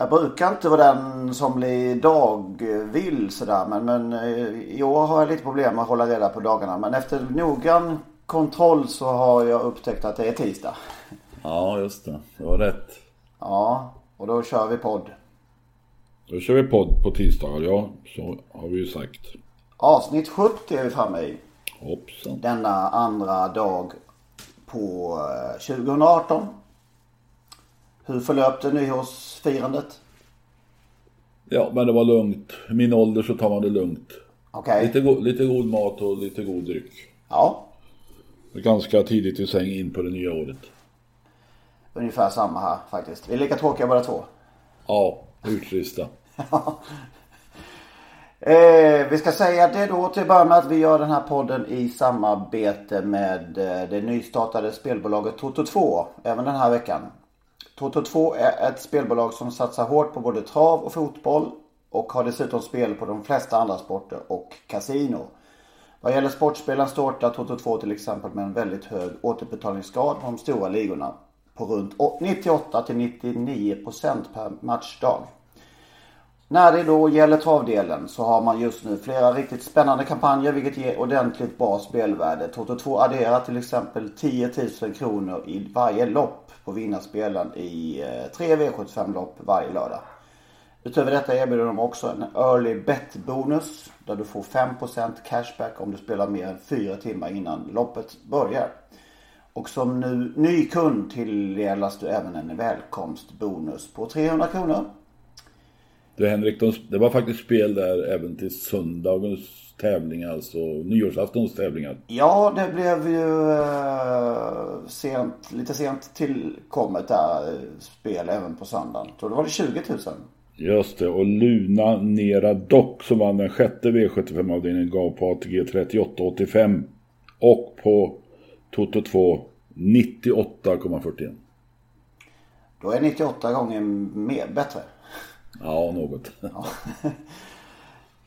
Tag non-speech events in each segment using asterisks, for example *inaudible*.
Jag brukar inte vara den som blir dagvill sådär men, men eh, i år har jag lite problem med att hålla reda på dagarna. Men efter noggrann kontroll så har jag upptäckt att det är tisdag. Ja, just det. Det var rätt. Ja, och då kör vi podd. Då kör vi podd på tisdagar, ja. Så har vi ju sagt. Avsnitt 70 är vi framme i. Hoppsan. Denna andra dag på eh, 2018. Hur förlöpte nyårsfirandet? Ja, men det var lugnt. I min ålder så tar man det lugnt. Okej. Lite, go- lite god mat och lite god dryck. Ja, Ganska tidigt i säng in på det nya året. ungefär samma här faktiskt. Vi är lika tråkiga båda två. Ja, utrista. *laughs* Eh, vi ska säga det då till att börja med att vi gör den här podden i samarbete med eh, det nystartade spelbolaget Toto2 även den här veckan. Toto2 är ett spelbolag som satsar hårt på både trav och fotboll och har dessutom spel på de flesta andra sporter och kasino. Vad gäller sportspelen startar Toto2 till exempel med en väldigt hög återbetalningsgrad på de stora ligorna på runt 98 till 99% per matchdag. När det då gäller travdelen så har man just nu flera riktigt spännande kampanjer vilket ger ordentligt bra spelvärde. Toto 2 adderar till exempel 10 000 kronor i varje lopp på vinnarspelen i eh, tre V75-lopp varje lördag. Utöver detta erbjuder de också en early bet bonus där du får 5% cashback om du spelar mer än 4 timmar innan loppet börjar. Och som nu ny kund tilldelas du även en välkomstbonus på 300 kronor. Du Henrik, de, det var faktiskt spel där även till söndagens tävlingar, alltså nyårsaftons tävlingar. Ja, det blev ju eh, sent, lite sent tillkommet där spel även på söndagen. Så då var det 20 000. Just det, och Luna Nera Dock som vann den sjätte V75-avdelningen gav på ATG 38,85 och på Toto 2 98,41. Då är 98 gånger mer, bättre. Ja, något.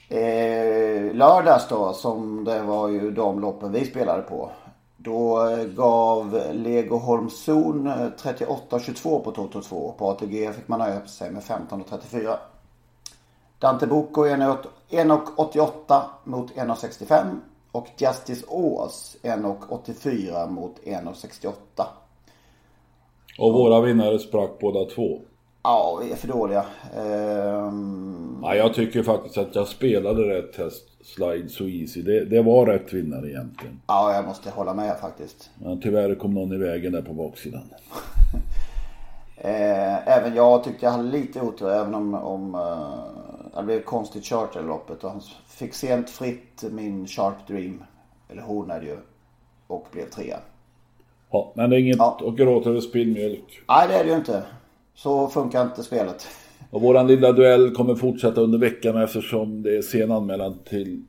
Eh, lördags då, som det var ju de loppen vi spelade på. Då gav Lego Holmzon eh, 38,22 på Toto 2. På ATG fick man nöja sig med 15,34. Dante Bocco 1,88 mot 1,65. Och Justice Ås 1,84 mot 1,68. Och våra vinnare sprack båda två. Ja, vi är för dåliga. Ehm, Ja, jag tycker faktiskt att jag spelade rätt häst, Slide So Easy. Det, det var rätt vinnare egentligen. ja, jag måste hålla med faktiskt. Men tyvärr kom någon i vägen där på baksidan. *laughs* Eh, även jag tyckte jag hade lite otur även om, om eh, det blev konstigt kört i loppet. Och han fick sent fritt min Sharp Dream. Eller hon är det ju. Och blev trea. Ja, men det är inget Ja. att gråta över spilld mjölk. Nej det är det ju inte. Så funkar inte spelet. Och våran lilla duell kommer fortsätta under veckan eftersom det är sen anmälan till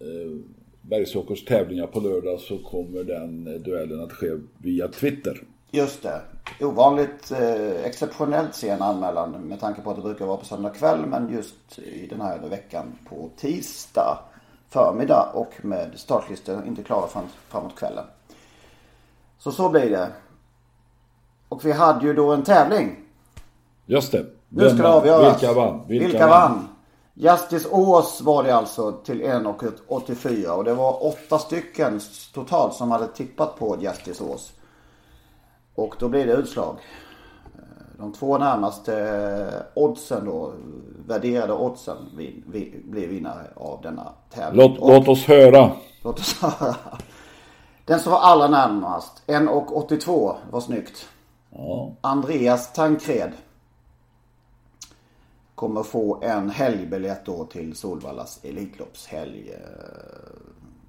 eh, Bergsåkers tävlingar på lördag så kommer den eh, duellen att ske via Twitter. Just det. Ovanligt eh, exceptionellt sen anmälan med tanke på att det brukar vara på söndag kväll. Men just i den här veckan på tisdag förmiddag och med startlistor inte klara fram, framåt kvällen. Så så blir det. Och vi hade ju då en tävling. Just det. Nu ska det vann? avgöras. Vilka vann? Vilka, vann? Justice Ås var det alltså till 1,84 och det var åtta stycken totalt som hade tippat på Justice Ås. Och då blir det utslag. De två närmaste oddsen då, värderade oddsen vi, vi, blir vinnare av denna tävling. Låt, låt oss höra. Låt oss *laughs* höra. Den som var allra närmast, 1,82 var snyggt. Ja. Andreas Tankred. Kommer få en helgbiljett då till Solvallas Elitloppshelg. eh,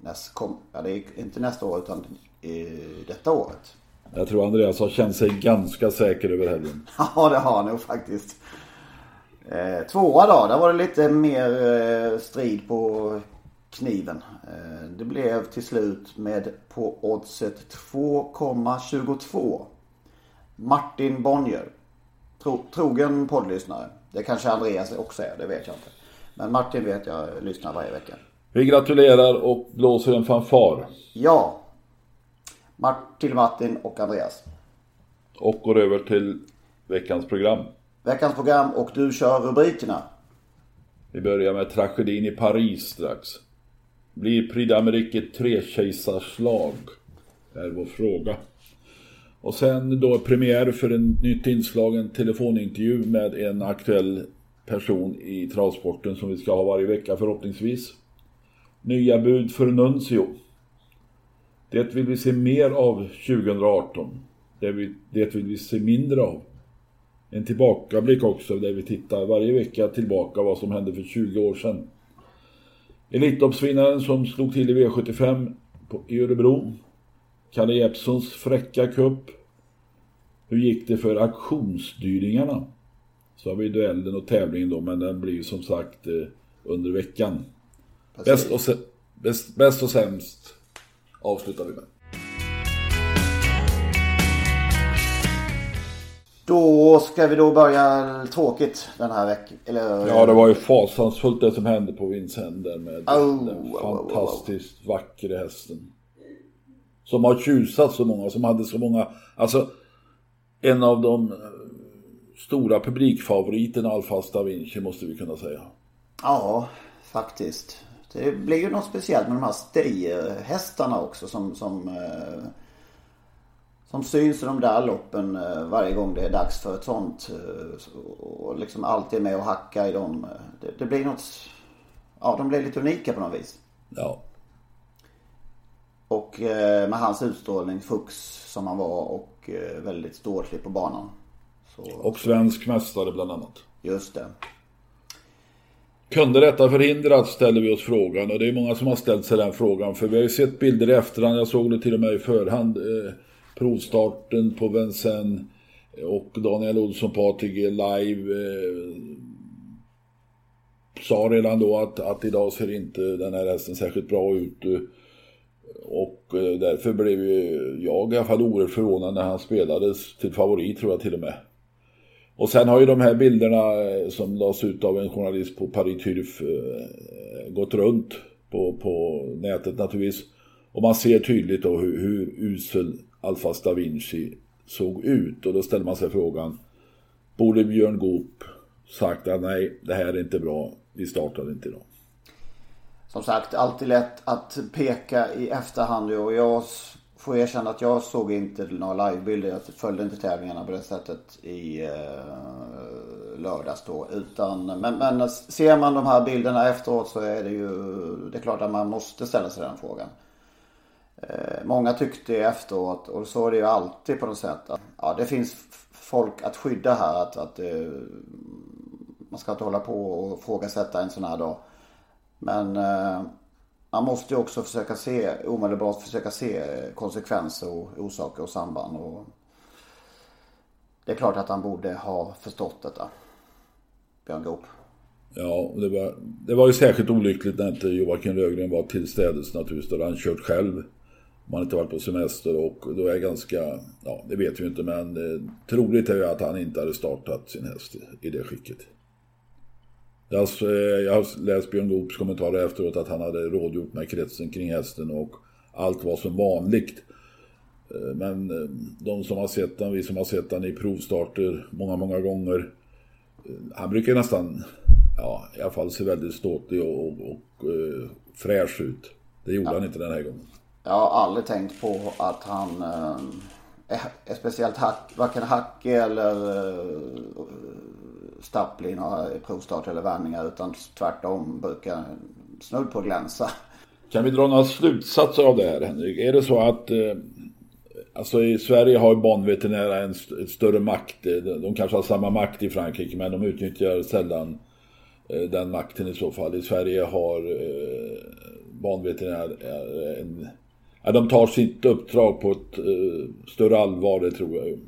Näst, kom, ja, det är inte nästa år utan i detta året. Jag tror Andreas har känt sig ganska säker över helgen. *laughs* Ja det har han nog faktiskt. Eh, tvåa då, där var det lite mer eh, strid på kniven. Eh, det blev till slut med på oddset 2,22. Martin Bonnier. Tro, trogen poddlyssnare. Det kanske Andreas också är, det vet jag inte. Men Martin vet jag lyssnar varje vecka. Vi gratulerar och blåser en fanfar. Ja. Till Martin och Andreas. Och går över till veckans program. Veckans program och du kör rubrikerna. Vi börjar med tragedin i Paris strax. Blir Prix d'Amérique ett trekejsarslag? Är vår fråga. Och sen då premiär för en nytt inslag, en telefonintervju med en aktuell person i travsporten som vi ska ha varje vecka förhoppningsvis. Nya bud för Nuncio. Det vill vi se mer av 2018. Det, vill, det vill vi se mindre av. En tillbakablick också där vi tittar varje vecka tillbaka vad som hände för 20 år sedan. Elitloppsvinnaren som slog till i V75 på, i Örebro. Kalle Jeppssons fräcka kupp. Hur gick det för auktionsdyringarna? Så har vi duellen och tävlingen då, men den blir som sagt eh, under veckan. Bäst och, bäst, bäst och sämst avslutar vi med. Då ska vi då börja tråkigt den här veckan. Eller, Ja, det var ju fasansfullt det som hände på Vincennes med Oh, den wow. fantastiskt vackra hästen. Som har tjusat så många, som hade så många, alltså en av de eh, stora publikfavoriterna Alfas da Vinci måste vi kunna säga. Ja, faktiskt. Det blir ju något speciellt med de här stayerhästarna också som, som, eh, som syns i de där loppen eh, varje gång det är dags för ett sånt. Och liksom alltid med och hacka i dem. Det, det blir något, ja de blir lite unika på något vis. Ja, Och eh, med hans utstrålning, Fux som han var och eh, väldigt ståtlig på banan. Så, och svensk mästare bland annat. just det. Kunde detta förhindras ställer vi oss frågan och det är många som har ställt sig den frågan för vi har ju sett bilder i efterhand, jag såg det till och med i förhand, eh, provstarten på Vincennes och Daniel Olsson ATG live eh, sa redan då att, att idag ser inte den här hästen särskilt bra ut eh, och eh, därför blev jag i alla fall oerhört förvånad när han spelades till favorit tror jag till och med. Och sen har ju de här bilderna eh, som lades ut av en journalist på Paris Turf eh, gått runt på, på nätet naturligtvis. Och man ser tydligt då hur, hur usel Alfas da Vinci såg ut. Och då ställer man sig frågan, borde Björn Goop sagt att nej, det här är inte bra, vi startar inte idag. Som sagt, alltid lätt att peka i efterhand och jag får erkänna att jag såg inte några livebilder. Jag följde inte tävlingarna på det sättet i eh, lördags då. Utan, men, men ser man de här bilderna efteråt så är det ju, det är klart att man måste ställa sig den frågan. Eh, många tyckte efteråt, och så är det ju alltid på något sätt, att ja, det finns folk att skydda här. Att, att eh, man ska inte hålla på och ifrågasätta en sån här dag. Men eh, man måste ju också försöka se, omedelbart försöka se konsekvenser och orsaker och samband. Och det är klart att han borde ha förstått detta. Björn Goop. Ja, det var, det var ju särskilt olyckligt när inte Joakim Rögren var tillstädes naturligtvis. Då hade han kört själv. Man inte varit på semester och då är ganska, ja det vet vi inte men eh, troligt är ju att han inte hade startat sin häst i, i det skicket. Jag, har- eh, jag har läst Björn Goops kommentarer efteråt att han hade rådgjort med kretsen kring hästen och allt var som vanligt. Eh, Men eh, de som har sett den, vi som har sett den i provstarter många, många gånger. Han brukar nästan, ja i alla fall se väldigt ståtlig och, och, och fräsch ut. Det gjorde han inte den här gången. Jag har aldrig tänkt på att han är, är speciellt hack, varken Hacke eller uh, i några provstart eller vändningar utan tvärtom brukar snudd på glänsa. Kan vi dra några slutsatser av det här Henrik? Är det så att eh, Alltså i Sverige har banveterinärer en st större makt. Eh, de kanske har samma makt i Frankrike men de utnyttjar sällan eh, den makten i så fall. I Sverige har eh, banveterinärer eh, en... Ja, de tar sitt uppdrag på ett eh, större allvar, det tror jag.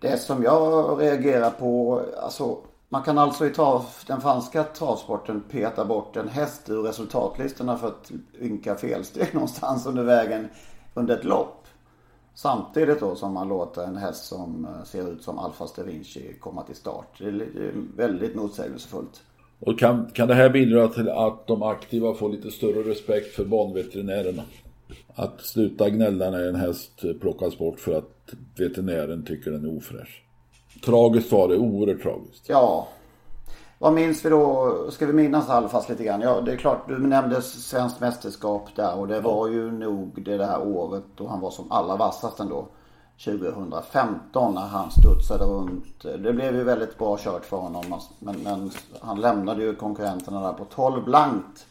Det som jag reagerar på, alltså man kan alltså i trav, den franska travsporten peta bort en häst ur resultatlistorna för att ynka felsteg *laughs* någonstans under vägen under ett lopp. Samtidigt då som man låter en häst som eh, ser ut som Alfa Vinci komma till start. Det är väldigt motsägelsefullt. Och kan, kan det här bidra till att de aktiva får lite större respekt för banveterinärerna? Att sluta gnälla när en häst plockas bort för att veterinären tycker den är ofräsch. Tragiskt var det, oerhört tragiskt. Ja. Vad minns vi då? Ska vi minnas Alfas lite grann? Ja, det är klart, du nämnde svenskt mästerskap där och det var ju nog det där året då han var som allra vassast ändå. 2015 när han studsade runt. Det blev ju väldigt bra kört för honom. Men, men han lämnade ju konkurrenterna där på 12 blankt.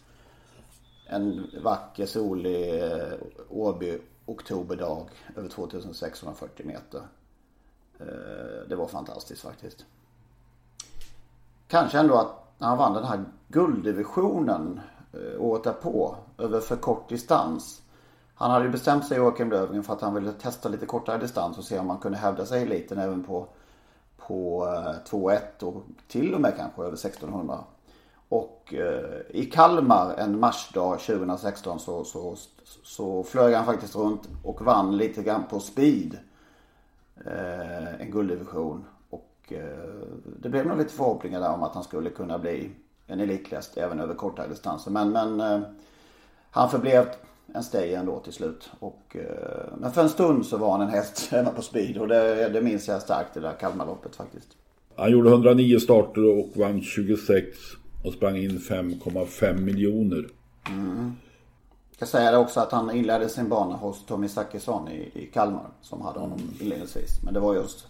En vacker solig eh, Åby oktoberdag över 2640 meter. Eh, det var fantastiskt faktiskt. Kanske ändå att när han vann den här gulddivisionen eh, året därpå över för kort distans. Han hade ju bestämt sig Joakim Löfgren för att han ville testa lite kortare distans och se om man kunde hävda sig i eliten även på, på eh, 2-1 och till och med kanske över 1600. Och eh, i Kalmar en marsdag 2016 så, så, så flög han faktiskt runt och vann lite grann på speed. Eh, en gulddivision. Och eh, det blev nog lite förhoppningar där om att han skulle kunna bli en elitläst även över kortare distanser. Men, men eh, han förblev en stay ändå till slut. Och, eh, men för en stund så var han en häst *laughs* hemma på speed och det, det minns jag starkt det där Kalmarloppet faktiskt. Han gjorde 109 starter och vann 26 och sprang in 5,5 miljoner. Mm. Jag ska säga det också att han inledde sin bana hos Tommy Zachrisson i, i Kalmar som hade honom inledningsvis. Men det var just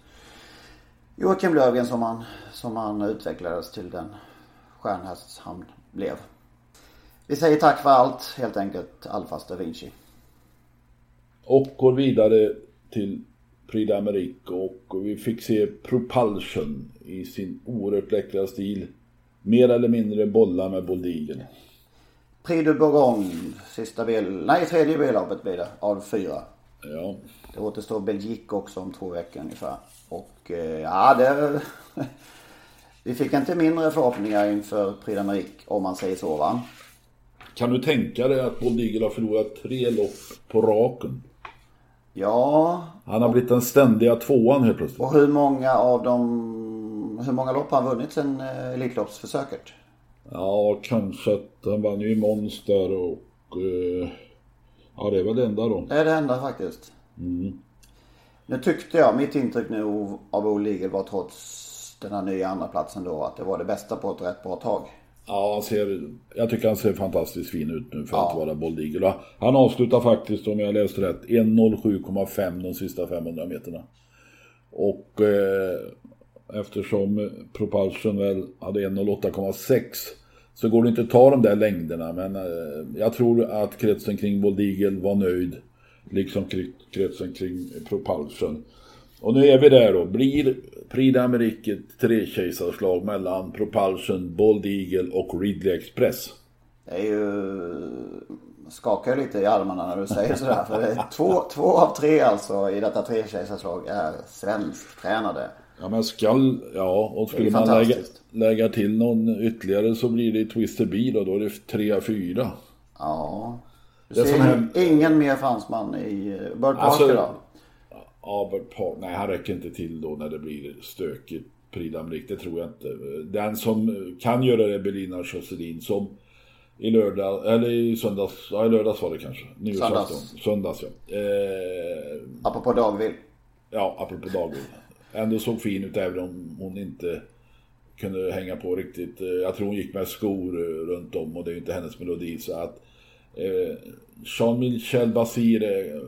Joakim Löfgren som han, som han utvecklades till den stjärnhäst han blev. Vi säger tack för allt helt enkelt Alfas da Vinci. Och går vidare till Prix d'Amérique och vi fick se Propulsion i sin oerhört läckra stil. Mer eller mindre bolla med Boldigen. Prix de Bourgogne, sista bil, nej tredje billoppet blir det av fyra. Ja. Det återstår Belgique också om två veckor ungefär. Och eh, ja, det... *laughs* Vi fick inte mindre förhoppningar inför Prix d'Amérique om man säger så va. Kan du tänka dig att Bold Eagle har förlorat tre lopp på raken? Ja. Han har blivit den ständiga tvåan helt plötsligt. Och hur många av dem, hur många lopp har han vunnit sen eh, Elitloppsförsöket? Ja, kanske att han vann ju i Monster och... Eh, ja, det är väl det enda då. Det är det enda faktiskt. Mm. Nu tyckte jag, mitt intryck nu av Eagle var trots den här nya andra platsen då att det var det bästa på ett rätt bra tag. Ja, han ser, jag tycker han ser fantastiskt fin ut nu för ja. att vara Bold. Han avslutar faktiskt, om jag läste rätt, 1.07,5 de sista 500 meterna. Och eh, eftersom Propulsion väl hade 1.08,6 så går det inte att ta de där längderna. Men eh, jag tror att kretsen kring Bold Eagle var nöjd. Liksom kretsen kring Propulsion. Och nu är vi där då. Blir Prix d'Amérique ett trekejsarslag mellan Propulsion, Bold Eagle och Ridley Express? Det är ju... Skakar lite i armarna när du säger sådär. För två, två av tre alltså i detta trekejsarslag är svensktränade. Ja men skall, ja och skulle man lägga, lägga till någon ytterligare så blir det Twister B då, då är det tre av fyra. Ja. Du ser här... ingen mer fransman i eh, Bird Parker alltså, då? Albert Park, nej han räcker inte till då när det blir stökigt. Prix det tror jag inte. Den som kan göra det är Belina Josselin som i lördag, eller i söndags, ja i lördags var det kanske. Söndags. Söndags ja. Eh, apropå Dagvill. Ja, apropå Dagvill. Ändå såg fin ut även om hon inte kunde hänga på riktigt. Eh, jag tror hon gick med skor eh, runt om och det är ju inte hennes melodi så att eh, Jean-Michel Basir eh,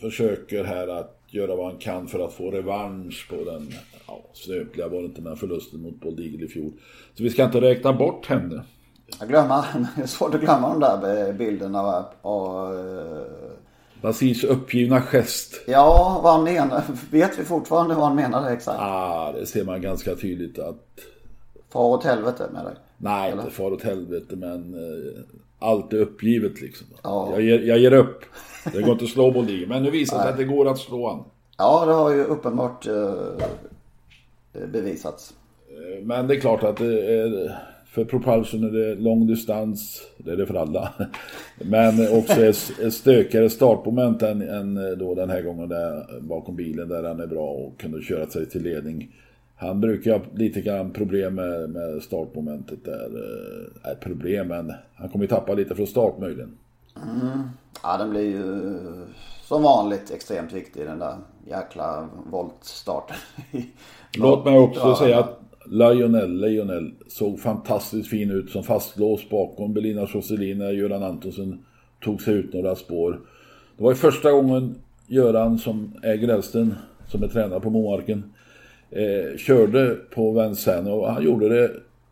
försöker här att göra vad han kan för att få revansch på den, ja, snöpliga var det inte, men förlusten mot Bold Eagle i fjol. Så vi ska inte räkna bort henne. Jag glömmer, *laughs* det är svårt att glömma de där bilderna av, av Basils uppgivna gest. Ja, vad han menar. Vet vi fortfarande vad han menade exakt? Ah, det ser man ganska tydligt att... Far åt helvete med dig? Nej, Eller? inte far åt helvete men eh, allt är uppgivet liksom. Ja. Jag, ger, jag ger upp. Det går inte att slå Boldi. Men nu visar det sig att det går att slå han. Ja, det har ju uppenbart eh, bevisats. Eh, men det är klart att det är för propulsion är det lång distans, det är det för alla. Men också ett stökigare startmoment än, än eh, då den här gången där, bakom bilen där han är bra och kunde köra sig till ledning. Han brukar ha lite grann problem med, med startmomentet där. Är eh, problem, men han kommer ju tappa lite från start möjligen. Mm. Ja, den blir ju som vanligt extremt viktig den där jäkla voltstarten. Låt mig också säga att Lionel, Lionel såg fantastiskt fin ut som fastlåst bakom Belina Josselin Göran Antonsen tog sig ut några spår. Det var ju första gången Göran som äger Elsten, som är tränare på Momarken, eh, körde på Vincennes och han gjorde det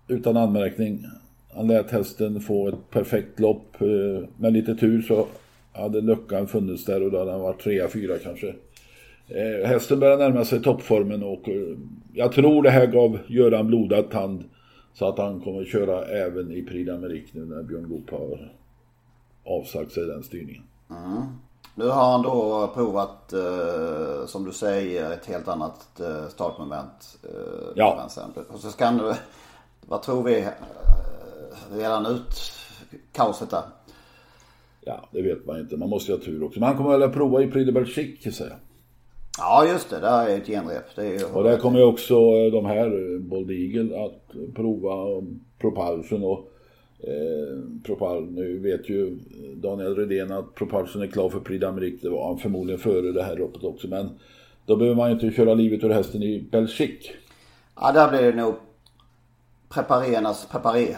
utan anmärkning. Han lät hästen få ett perfekt lopp. Eh, med lite tur så hade luckan funnits där och då hade han varit trea, fyra kanske. Eh, hästen börjar närma sig toppformen och eh, jag tror det här gav Göran blodad tand så att han kommer att köra även i Prix d'Amérique nu när Björn Goop har avsagt sig den styrningen. Mm. Nu har han då provat, eh, som du säger, ett helt annat eh, startmoment. Eh, ja. Och så ska han, vad tror vi, eh, redan ut kaoset där? Ja, det vet man inte. Man måste ju ha tur också. Men han kommer väl att prova i Prix de Belgique, säger jag. Ja just det, det är ett genrep. Det är... Och där kommer ju också eh, de här, eh, Bold Eagle, att prova Propulsion och eh, Propul, nu vet ju Daniel Redén att Propulsion är klar för Prix d'Amérique. Det var han förmodligen före det här loppet också. Men då behöver man ju inte köra livet ur hästen i Belgique. Ja, där blir det nog preparernas preparé.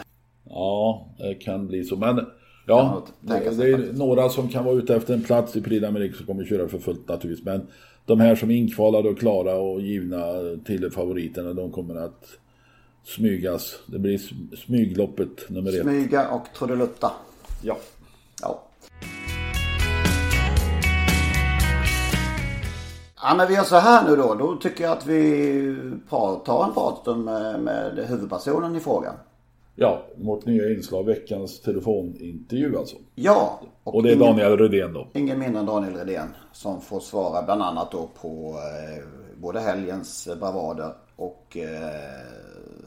Ja, det kan bli så. Men ja, det är några som kan vara ute efter en plats i Prix d'Amérique som kommer köra för fullt naturligtvis. Men de här som är inkvalade och klara och givna till favoriterna, de kommer att smygas. Det blir smygloppet nummer ett. Smyga och trudelutta. Ja. Ja. Ja men vi gör så här nu då. Då tycker jag att vi tar en pratstund med, med huvudpersonen i frågan. Ja, vårt nya inslag, veckans telefonintervju alltså. Ja. Och, och det är ingen, Daniel Rydén då? Ingen mindre än Daniel Rydén som får svara bland annat då på eh, både helgens bravader och eh,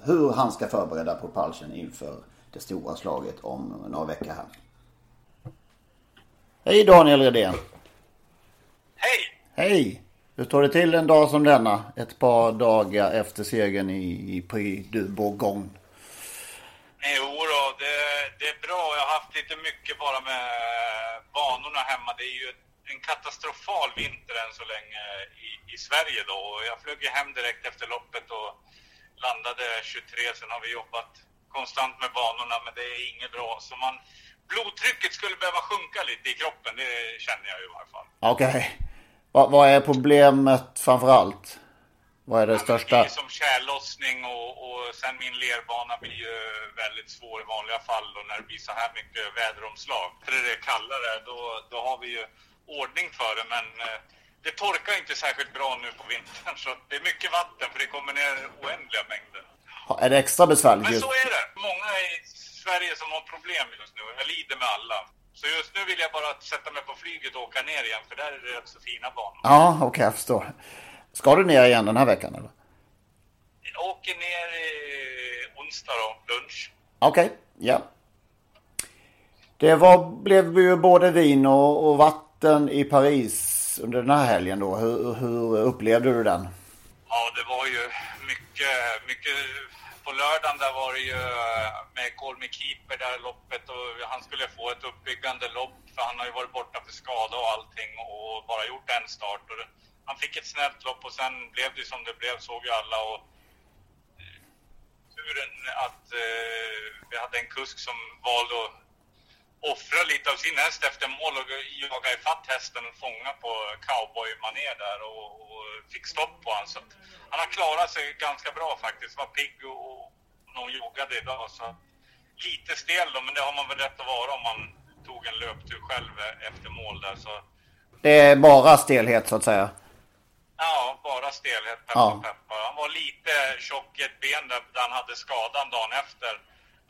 hur han ska förbereda Propulsion inför det stora slaget om några veckor här. Hej Daniel Redén! Hej! Hej! Hur står det till en dag som denna? Ett par dagar efter segern i, i Prix du Bourgogne. Jo då, det, det är bra. Jag har haft lite mycket bara med banorna hemma. Det är ju en katastrofal vinter än så länge i, i Sverige då. Jag flög hem direkt efter loppet och landade 23. Sen har vi jobbat konstant med banorna, men det är inget bra. Så man, blodtrycket skulle behöva sjunka lite i kroppen, det känner jag i varje fall. Okej. Okay. Vad, vad är problemet framför allt? Vad är det största? Det är som tjällossning och, och sen min lerbana blir ju väldigt svår i vanliga fall och när det blir så här mycket väderomslag. För det är kallare, då, då har vi ju ordning för det men eh, det torkar inte särskilt bra nu på vintern så det är mycket vatten för det kommer ner oändliga mängder. Är det extra besvärligt? Men så är det. Många i Sverige som har problem just nu. Jag lider med alla. Så just nu vill jag bara sätta mig på flyget och åka ner igen för där är det rätt så fina banor. Ja, okej, okay, jag förstår. Ska du ner igen den här veckan eller? Jag åker ner i onsdag då, lunch. Okej, okay, ja. Det var, blev ju både vin och, och, vatten i Paris under den här helgen då. Hur, hur upplevde du den? Ja, det var ju mycket, mycket på lördagen där var det ju eh, med Colmy Keeper där loppet och han skulle få ett uppbyggande lopp för han har ju varit borta för skada och allting och bara gjort en start. Och han fick ett snällt lopp och sen blev det som det blev, såg ju alla. Och turen att eh, vi hade en kusk som valde att offra lite av sin häst efter mål och jaga ifatt hästen och fånga på cowboymanér där och, och, fick stopp på honom. Så han har klarat sig ganska bra faktiskt. Var pigg och, och någon joggade idag. Så lite stel då, men det har man väl rätt att vara om man tog en löptur själv efter mål där. Så. Det är bara stelhet så att säga? Ja, bara stelhet. Peppa, ja. peppa. Han var lite tjock i ett ben där, där han hade skadan dagen efter.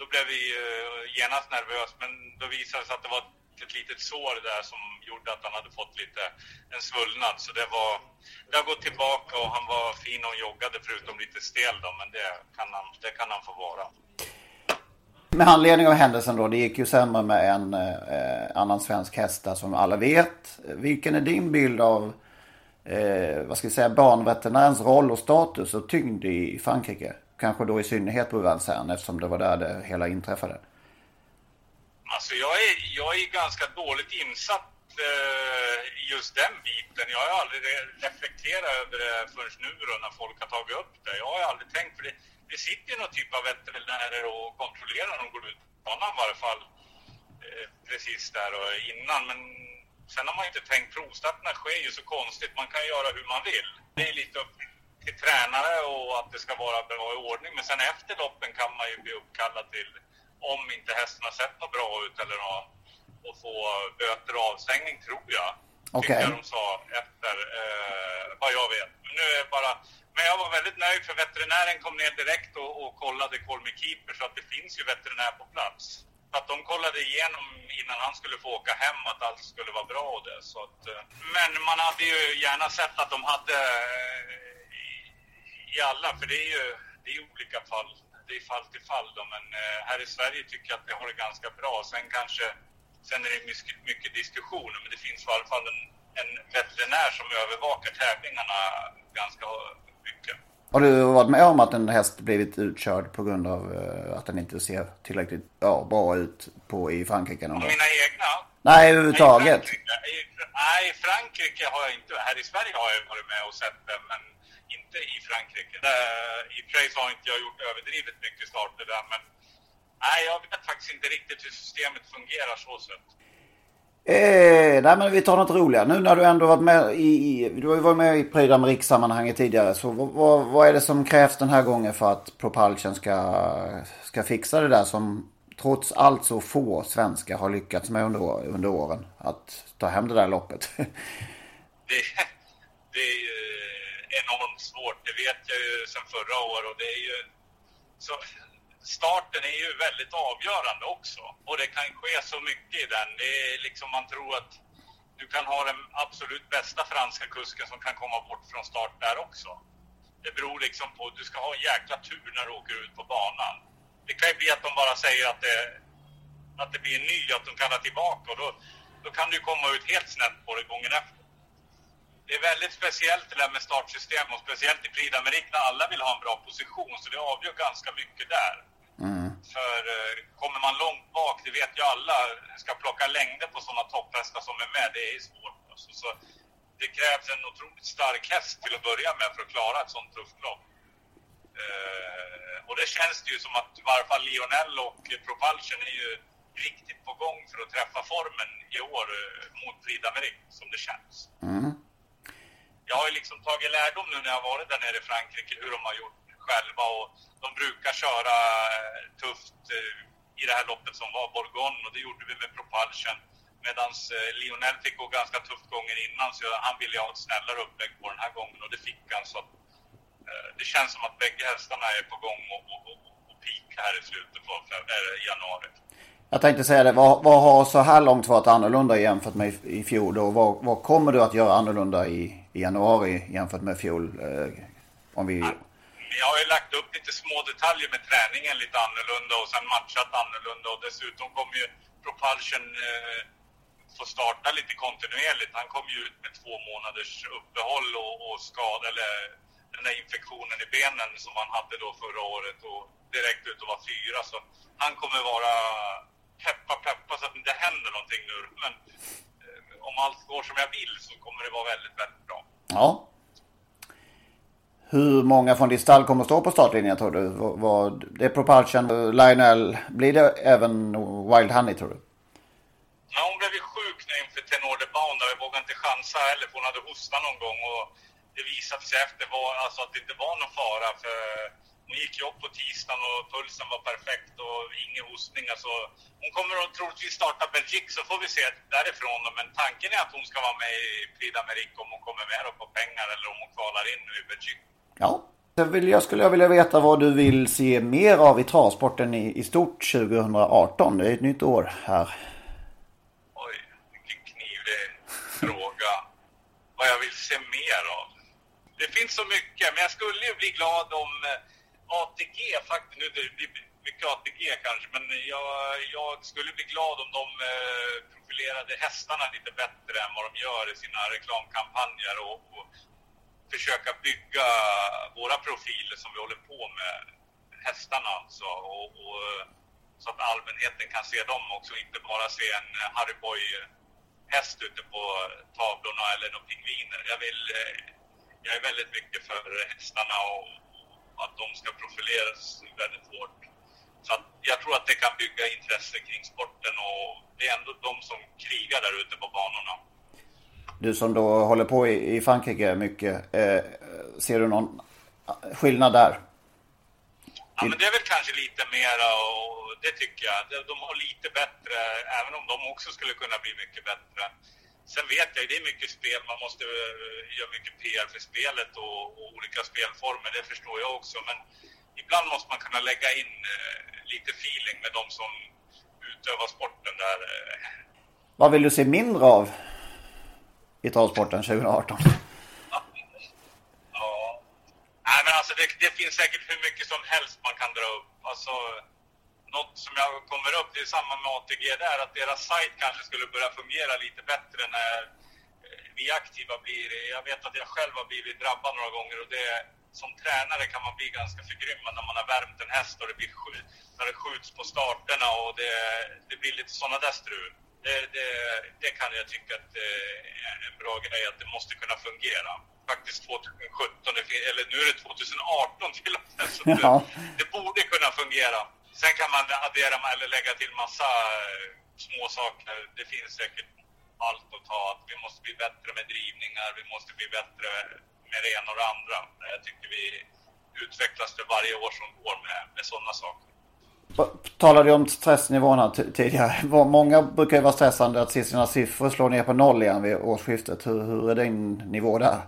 Då blev vi uh, genast nervösa, men då visade det sig att det var ett litet sår där som gjorde att han hade fått lite en svullnad. Så det var, det har gått tillbaka och han var fin och joggade förutom lite stel då, men det kan han, det kan han få vara. Med anledning av händelsen då, det gick ju sämre med en eh, annan svensk häst där som alla vet. Vilken är din bild av, eh, vad ska vi säga, banveterinärens roll och status och tyngd i Frankrike? Kanske då i synnerhet på Vincennes eftersom det var där det hela inträffade. Alltså jag är, jag är ganska dåligt insatt eh, i just den biten. Jag har aldrig reflekterat över det förrän nu då när folk har tagit upp det. Jag har aldrig tänkt för det. Det sitter ju någon typ av veterinärer och kontrollerar när de går ut på banan i varje fall. Eh, precis där och innan. Men sen har man inte tänkt, provstarterna sker ju så konstigt. Man kan göra hur man vill. Det är lite upp till tränare och att det ska vara bra i ordning. Men sen efter loppen kan man ju bli uppkallad till om inte hästen har sett något bra ut eller något och få böter och avstängning tror jag. Okay. Tycker jag de sa efter eh, vad jag vet. Men nu är bara, men jag var väldigt nöjd för veterinären kom ner direkt och, och kollade Me Keeper så att det finns ju veterinär på plats. Så att de kollade igenom innan han skulle få åka hem att allt skulle vara bra och det. Så att, eh, men man hade ju gärna sett att de hade eh, i, alla, för det är ju det är olika fall det är fall till fall då, men eh, här i Sverige tycker jag att vi har det ganska bra. Sen kanske, sen är det mycket, mycket diskussioner, men det finns i alla fall en, en veterinär som övervakar tävlingarna ganska mycket. Har du varit med om att en häst blivit utkörd på grund av uh, att den inte ser tillräckligt ja, bra ut på, i Frankrike? Någon mina egna? Nej, överhuvudtaget. Nej, i Frankrike, nej, i Frankrike har jag inte. Här i Sverige har jag varit med och sett det, men inte i Frankrike. I och för sig har inte jag gjort överdrivet mycket starter där, men nej, jag vet faktiskt inte riktigt hur systemet fungerar så sett. Eh, nej men vi tar något roligare. Nu när du ändå varit med i, du har ju varit med i Prix sammanhanget tidigare. Så vad, vad, är det som krävs den här gången för att Propulsion ska, ska fixa det där som trots allt så få svenskar har lyckats med under, under åren? Att ta hem det där loppet. *laughs* det, det är ju enormt svårt. Det vet jag ju sedan förra året och det är ju så starten är ju väldigt avgörande också och det kan ske så mycket i den. Det är liksom man tror att du kan ha den absolut bästa franska kusken som kan komma bort från start där också. Det beror liksom på, du ska ha en jäkla tur när du åker ut på banan. Det kan ju bli att de bara säger att det, att det blir en ny, att de kallar tillbaka och då, då kan du komma ut helt snett på det gången efter det är väldigt speciellt det där med startsystem och speciellt i Prix när alla vill ha en bra position så det avgör ganska mycket där. Mm. För eh, kommer man långt bak, det vet ju alla, ska plocka längder på sådana topphästar som är med, det är svårt. Alltså, så det krävs en otroligt stark häst till att börja med för att klara ett sånt tufft lopp. Eh, och det känns det ju som att i varje fall Lionel och Propulsion är ju riktigt på gång för att träffa formen i år eh, mot Prix som det känns. Mm jag har ju liksom tagit lärdom nu när jag varit där nere i Frankrike hur de har gjort själva och de brukar köra eh, tufft eh, i det här loppet som var Bourgogne och det gjorde vi med Propulsion. Medan eh, Lionel fick gå ganska tufft gången innan så han ville ha ett snällare upplägg på den här gången och det fick han. Så det känns som att bägge hästarna är på gång och, och, och, och peak här i slutet på januari. Jag tänkte säga det, vad, vad, har så här långt varit annorlunda jämfört med i fjol och vad, vad kommer du att göra annorlunda i, i januari jämfört med fjol? Eh, om vi... Jag har ju lagt upp lite små detaljer med träningen lite annorlunda och sen matchat annorlunda och dessutom kommer ju Propulsion eh, få starta lite kontinuerligt. Han kom ju ut med två månaders uppehåll och, och skada, eller den där infektionen i benen som han hade då förra året och direkt ut och var fyra. Så han kommer vara peppa, peppa så att det inte händer någonting nu. Men eh, om allt går som jag vill så kommer det vara väldigt, väldigt bra. Ja. Hur många från ditt stall kommer stå på startlinjen tror du? Vad, det är Propulsion, Lionel, blir det även Wild Honey tror du? Nej, hon blev ju sjuk nu inför Tenor de Bound jag vågade inte chansa heller för hon hade hosta någon gång och det visade sig efter var, alltså, att det inte var någon fara för hon gick ju upp på tisdagen och pulsen var perfekt och ingen hostning. Alltså, hon kommer att troligtvis starta Belgique så får vi se därifrån. Men tanken är att hon ska vara med i Prix d'Amérique om hon kommer med på pengar eller om hon kvalar in nu i Belgique. Ja. Jag, skulle jag vilja veta vad du vill se mer av i travsporten i, i stort 2018. Det är ett nytt år här. Oj, vilken knivig fråga. Vad jag vill se mer av. Det finns så mycket, men jag skulle ju bli glad om eh, ATG faktiskt, nu det blir mycket ATG kanske, men jag, jag skulle bli glad om de eh, profilerade hästarna lite bättre än vad de gör i sina reklamkampanjer och, och försöka bygga våra profiler som vi håller på med, hästarna alltså, och, och, så att allmänheten kan se dem också, inte bara se en Harry Boy häst ute på tavlorna eller några pingviner. Jag vill, eh, jag är väldigt mycket för hästarna och att de ska profileras väldigt hårt. Så jag tror att det kan bygga intresse kring sporten och det är ändå de som krigar där ute på banorna. Du som då håller på i, Frankrike mycket, eh, ser du någon skillnad där? Ja, men det är väl kanske lite mera och det tycker jag. De har lite bättre, även om de också skulle kunna bli mycket bättre. Sen vet jag, det är mycket spel, man måste eh, göra mycket PR för spelet och, och, olika spelformer, det förstår jag också. Men ibland måste man kunna lägga in eh, lite feeling med de som utövar sporten där. Eh. Vad vill du se mindre av i travsporten 2018? Ja, Nej, men alltså det, det, finns säkert hur mycket som helst man kan dra upp. Alltså, något som jag kommer upp, det är samma med ATG där, att deras sajt kanske skulle börja fungera lite bättre när eh, vi aktiva blir, jag vet att jag själv har blivit drabbad några gånger och det som tränare kan man bli ganska förgrymmad när man har värmt en häst och det blir när det skjuts på starterna och det, det blir lite sådana där strul. Det, det, det, kan jag tycka att det är en bra grej att det måste kunna fungera. Faktiskt 2017, eller nu är det 2018 till och med, så *laughs* det, det borde kunna fungera. Sen kan man addera eller lägga till massa eh, små saker. Det finns säkert allt att ta. Vi måste bli bättre med drivningar, vi måste bli bättre med det ena och det andra. Jag tycker vi utvecklas för varje år som går med, med sådana saker. Talade du om stressnivåerna tidigare? *laughs* Många brukar ju vara stressande att se sina siffror slå ner på noll igen vid årsskiftet. Hur, hur är din nivå där?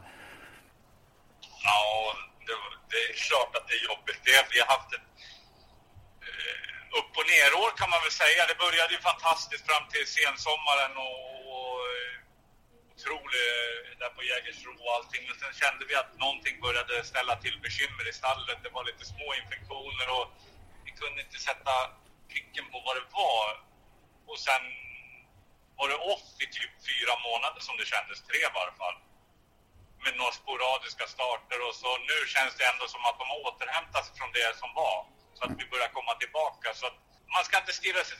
Ja, det, det, är klart att det är jobbigt. Det, vi har haft ett upp och nerår kan man väl säga. Det började ju fantastiskt fram till sensommaren och, och eh, otroligt eh, där på Jägersro och allting. Men sen kände vi att någonting började ställa till bekymmer i stallet. Det var lite små infektioner och vi kunde inte sätta pricken på vad det var. Och sen var det off i typ fyra månader som det kändes, tre i varje fall. Med några sporadiska starter och så nu känns det ändå som att de har återhämtat sig från det som var så att vi börjar komma tillbaka. Så att man ska inte stirra sig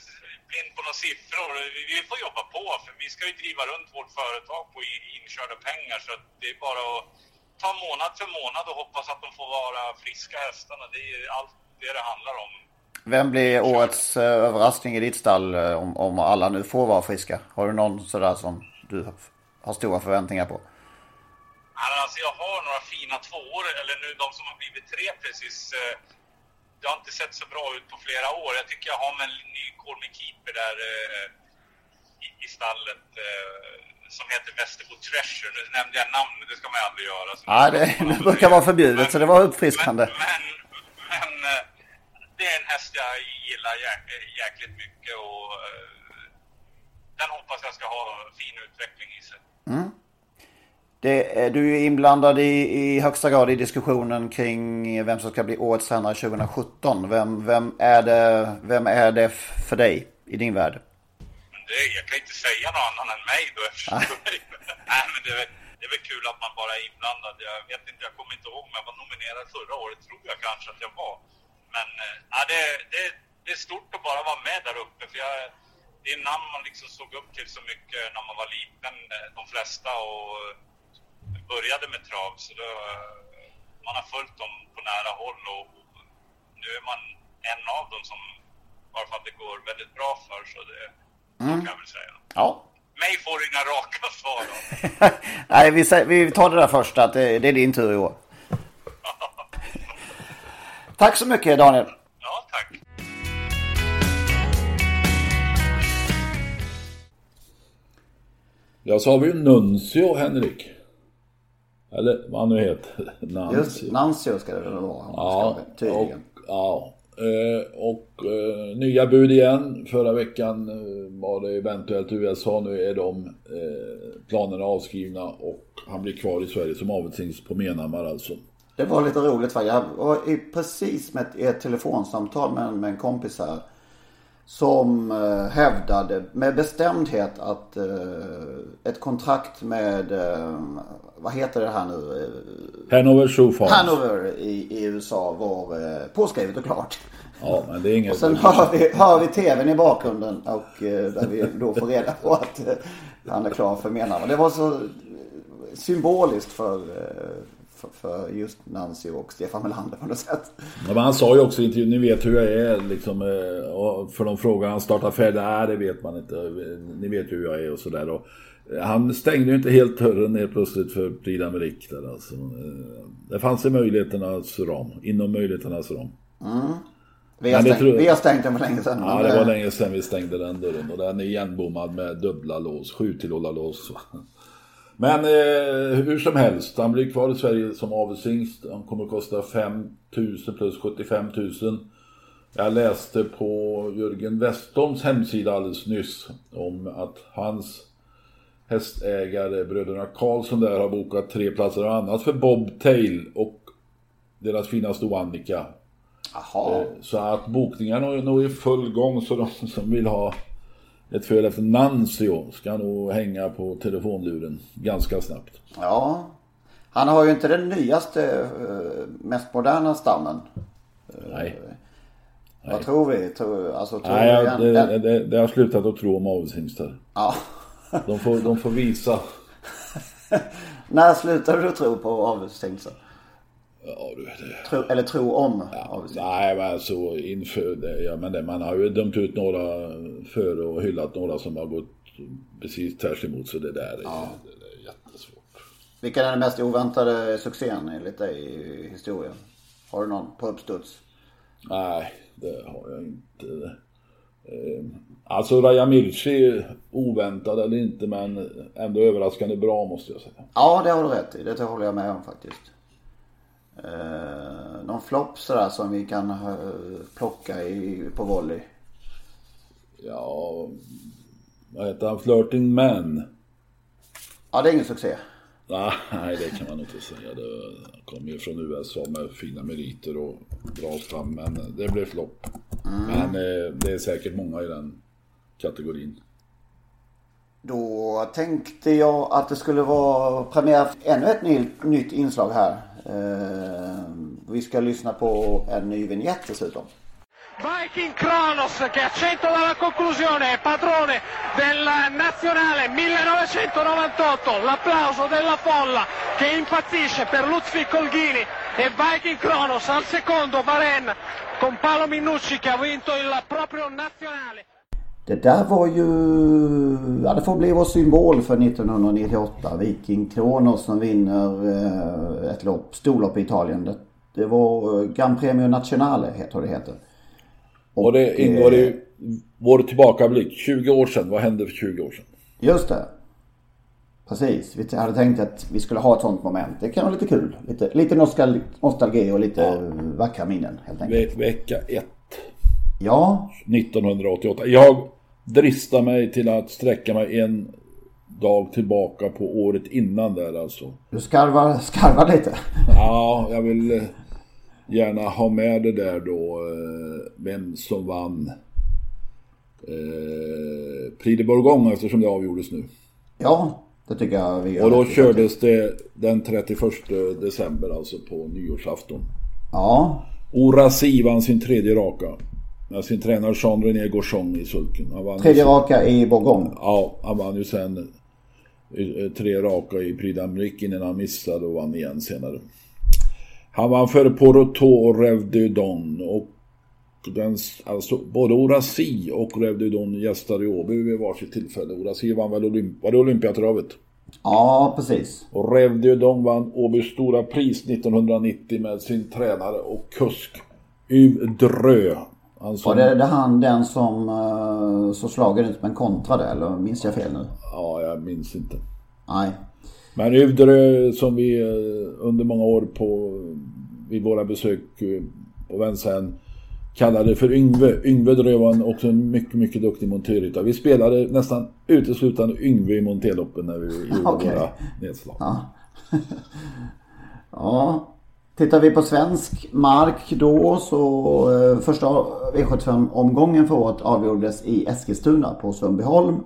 blind på några siffror. Vi får jobba på, för vi ska ju driva runt vårt företag på inkörda pengar. Så det är bara att ta månad för månad och hoppas att de får vara friska hästarna. Det är allt det det handlar om. Vem blir årets eh, överraskning i ditt stall eh, om, om alla nu får vara friska? Har du någon sådär som du har stora förväntningar på? Alltså jag har några fina tvåor, eller nu de som har blivit tre precis. Det har inte sett så bra ut på flera år. Jag tycker jag har med en ny Colmy Keeper där eh, i, i, stallet eh, som heter Västerbo Treasure. Nu nämnde jag namnet, det ska man ju aldrig göra. Ja, det, det brukar vara förbjudet, men, så det var uppfriskande. Men, men, men, eh, det är en häst jag gillar jäk, jäkligt mycket och eh, den hoppas jag ska ha fin utveckling i sig. Mm. Det, du är inblandad i, i högsta grad i diskussionen kring vem som ska bli årets tränare 2017. Vem, vem, är det, vem är det för dig i din värld? Det, jag kan inte säga någon annan än mig då *laughs* Nej, men det, det är väl kul att man bara är inblandad. Jag vet inte, jag kommer inte ihåg om jag var nominerad förra året, tror jag kanske att jag var. Men eh, ja, det, det, det är stort att bara vara med där uppe. För jag, det är namn man liksom såg upp till så mycket när man var liten, eh, de flesta. Och började med trav så då, man har följt dem på nära håll och nu är man en av dem som bara för att det går väldigt bra för så det mm. kan jag väl säga. Ja. Mig får inga raka svar. *laughs* Nej, vi, vi tar det där första, att det, det är din tur i år. *laughs* Tack så mycket Daniel. Ja, tack. Ja, så har vi ju Nuncio, Henrik. Eller vad han nu heter. *laughs* Nancio. Just Nancio ska det väl vara. Ja, och, ja. Eh, och eh, nya bud igen. Förra veckan eh, var det eventuellt USA. Nu är de planerna avskrivna och han blir kvar i Sverige som avelshingst på Menhammar alltså. Det var lite roligt för jag var precis med ett, telefonsamtal med, med en kompis här. Som eh, hävdade med bestämdhet att eh, ett kontrakt med, eh, vad heter det här nu? Hanover Shoe Farms. Hanover i, i USA var påskrivet och klart. Ja, men det är inget... Och sen hör vi, hör vi tvn i bakgrunden och där vi då får reda på att han är klar för menarna. Det var så symboliskt för, för, för just Nancy och Stefan Melander på något sätt. Ja, men han sa ju också i intervjun, ni vet hur jag är liksom. Eh, för de frågar han startar färdigt, nej det vet man inte. Ni vet hur jag är och sådär. Eh, han stängde ju inte helt dörren ner plötsligt för Prix d'Amérique där alltså. Eh, det fanns i möjligheternas ram, inom möjligheternas ram. Mm. Vi har, stängt, tror... vi har stängt den för länge sedan. Ja, det var länge sedan vi stängde den dörren. Och den är igenbommad med dubbla lås, sju tillhålla lås. Men eh, hur som helst, han blir kvar i Sverige som avelshingst. Han kommer att kosta 5 000 plus 75 000. Jag läste på Jörgen Westholms hemsida alldeles nyss om att hans hästägare, bröderna Karlsson där, har bokat tre platser och annat för Bobtail och deras finaste Oannika. Aha. Eh, så att bokningarna är nog i full gång så de som vill ha ett föl efter Nancio ska nog hänga på telefonluren ganska snabbt. Ja, han har ju inte den nyaste, eh, mest moderna stammen. Nej. Vad Nej. tror vi? Tror, alltså, tror Nej, ja, det, det, det, har slutat att tro om avelshingstar. Ja. de, får, de får visa. *laughs* När slutade du tro på avelshingstar? Ja, du, det... tro, eller tro om ja, Nej, men alltså inför det, ja, men det, man har ju dömt ut några för och hyllat några som har gått precis tvärs emot så det där ja. är, det är jättesvårt. Vilken är den mest oväntade succén enligt dig i historien? Har du någon på uppstuds? Nej, det har jag inte. Eh, alltså Raja Mirci, oväntad eller inte men ändå överraskande bra måste jag säga. Ja, det har du rätt i. Det håller jag med om faktiskt. Eh, någon flopp sådär som vi kan uh, plocka i, på volley? Ja, vad heter han? Flirting Man? Ja, det är ingen succé. Nej, det kan man inte säga. Det kom ju från USA med fina meriter och bra stam, men det blev flopp. Mm. Men eh, det är säkert många i den kategorin. Då tänkte jag att det skulle vara premiär för ännu ett nytt inslag här. Eh, vi ska lyssna på en ny vignett dessutom. Viking Kronos che a 100 dalla conclusione è padrone del nazionale 1998, l'applauso della folla che impazzisce per Lutfi Colghini e Viking Kronos al secondo Varen con Paolo Minucci che ha vinto il proprio nazionale. Det där var ju, ja det får bli vår symbol för 1998. Viking Kronos som vinner eh, ett lopp, storlopp i Italien. Det, det var eh, Gran Premio Nazionale heter det heter. Och, och det ingår i eh, vår tillbakablick. 20 år sedan, vad hände för 20 år sedan? Just det. Precis, vi hade tänkt att vi skulle ha ett sånt moment. Det kan vara lite kul. Lite, lite nostalgi och lite ja. vackra minnen helt enkelt. Ve vecka 1. Ja. 1988. Jag drista mig till att sträcka mig en dag tillbaka på året innan där alltså. Du skarvar, skarvar lite? Ja, jag vill eh, gärna ha med det där då. Eh, vem som vann eh, Prix de Bourgogne eftersom det avgjordes nu. Ja, det tycker jag vi gör. Och då kördes det den 31 december alltså på nyårsafton. Ja. Orasi vann sin tredje raka. Med sin tränare Jean-René Gauchon i sulken. Tredje sen, raka i Bourgogne. Ja, han vann ju sen eh, tre raka i Prix d'Amérique innan han missade och vann igen senare. Han vann före Poroto och Rev de Don och den, alltså både Orasi och Revdudon gästade i Åby vid varsitt tillfälle. Orasi vann väl Olymp var det Olympiatravet? Ja, precis. Och Revdudon vann Åbys stora pris 1990 med sin tränare och kusk Yv Drö. Alltså, var det, det han den som uh, så slagen ut med en kontra där eller minns jag fel nu? Ja, jag minns inte. Nej. Men Övdre som vi uh, under många år på vid våra besök uh, på Vincennes kallade för Yngve. Yngve Drö var också en mycket, mycket duktig monterryttare. Vi spelade nästan uteslutande Yngve i monterloppen när vi *laughs* gjorde okay. våra nedslag. Ja. *laughs* ja. Tittar vi på svensk mark då så eh, första V75-omgången för året avgjordes i Eskilstuna på Sundbyholm.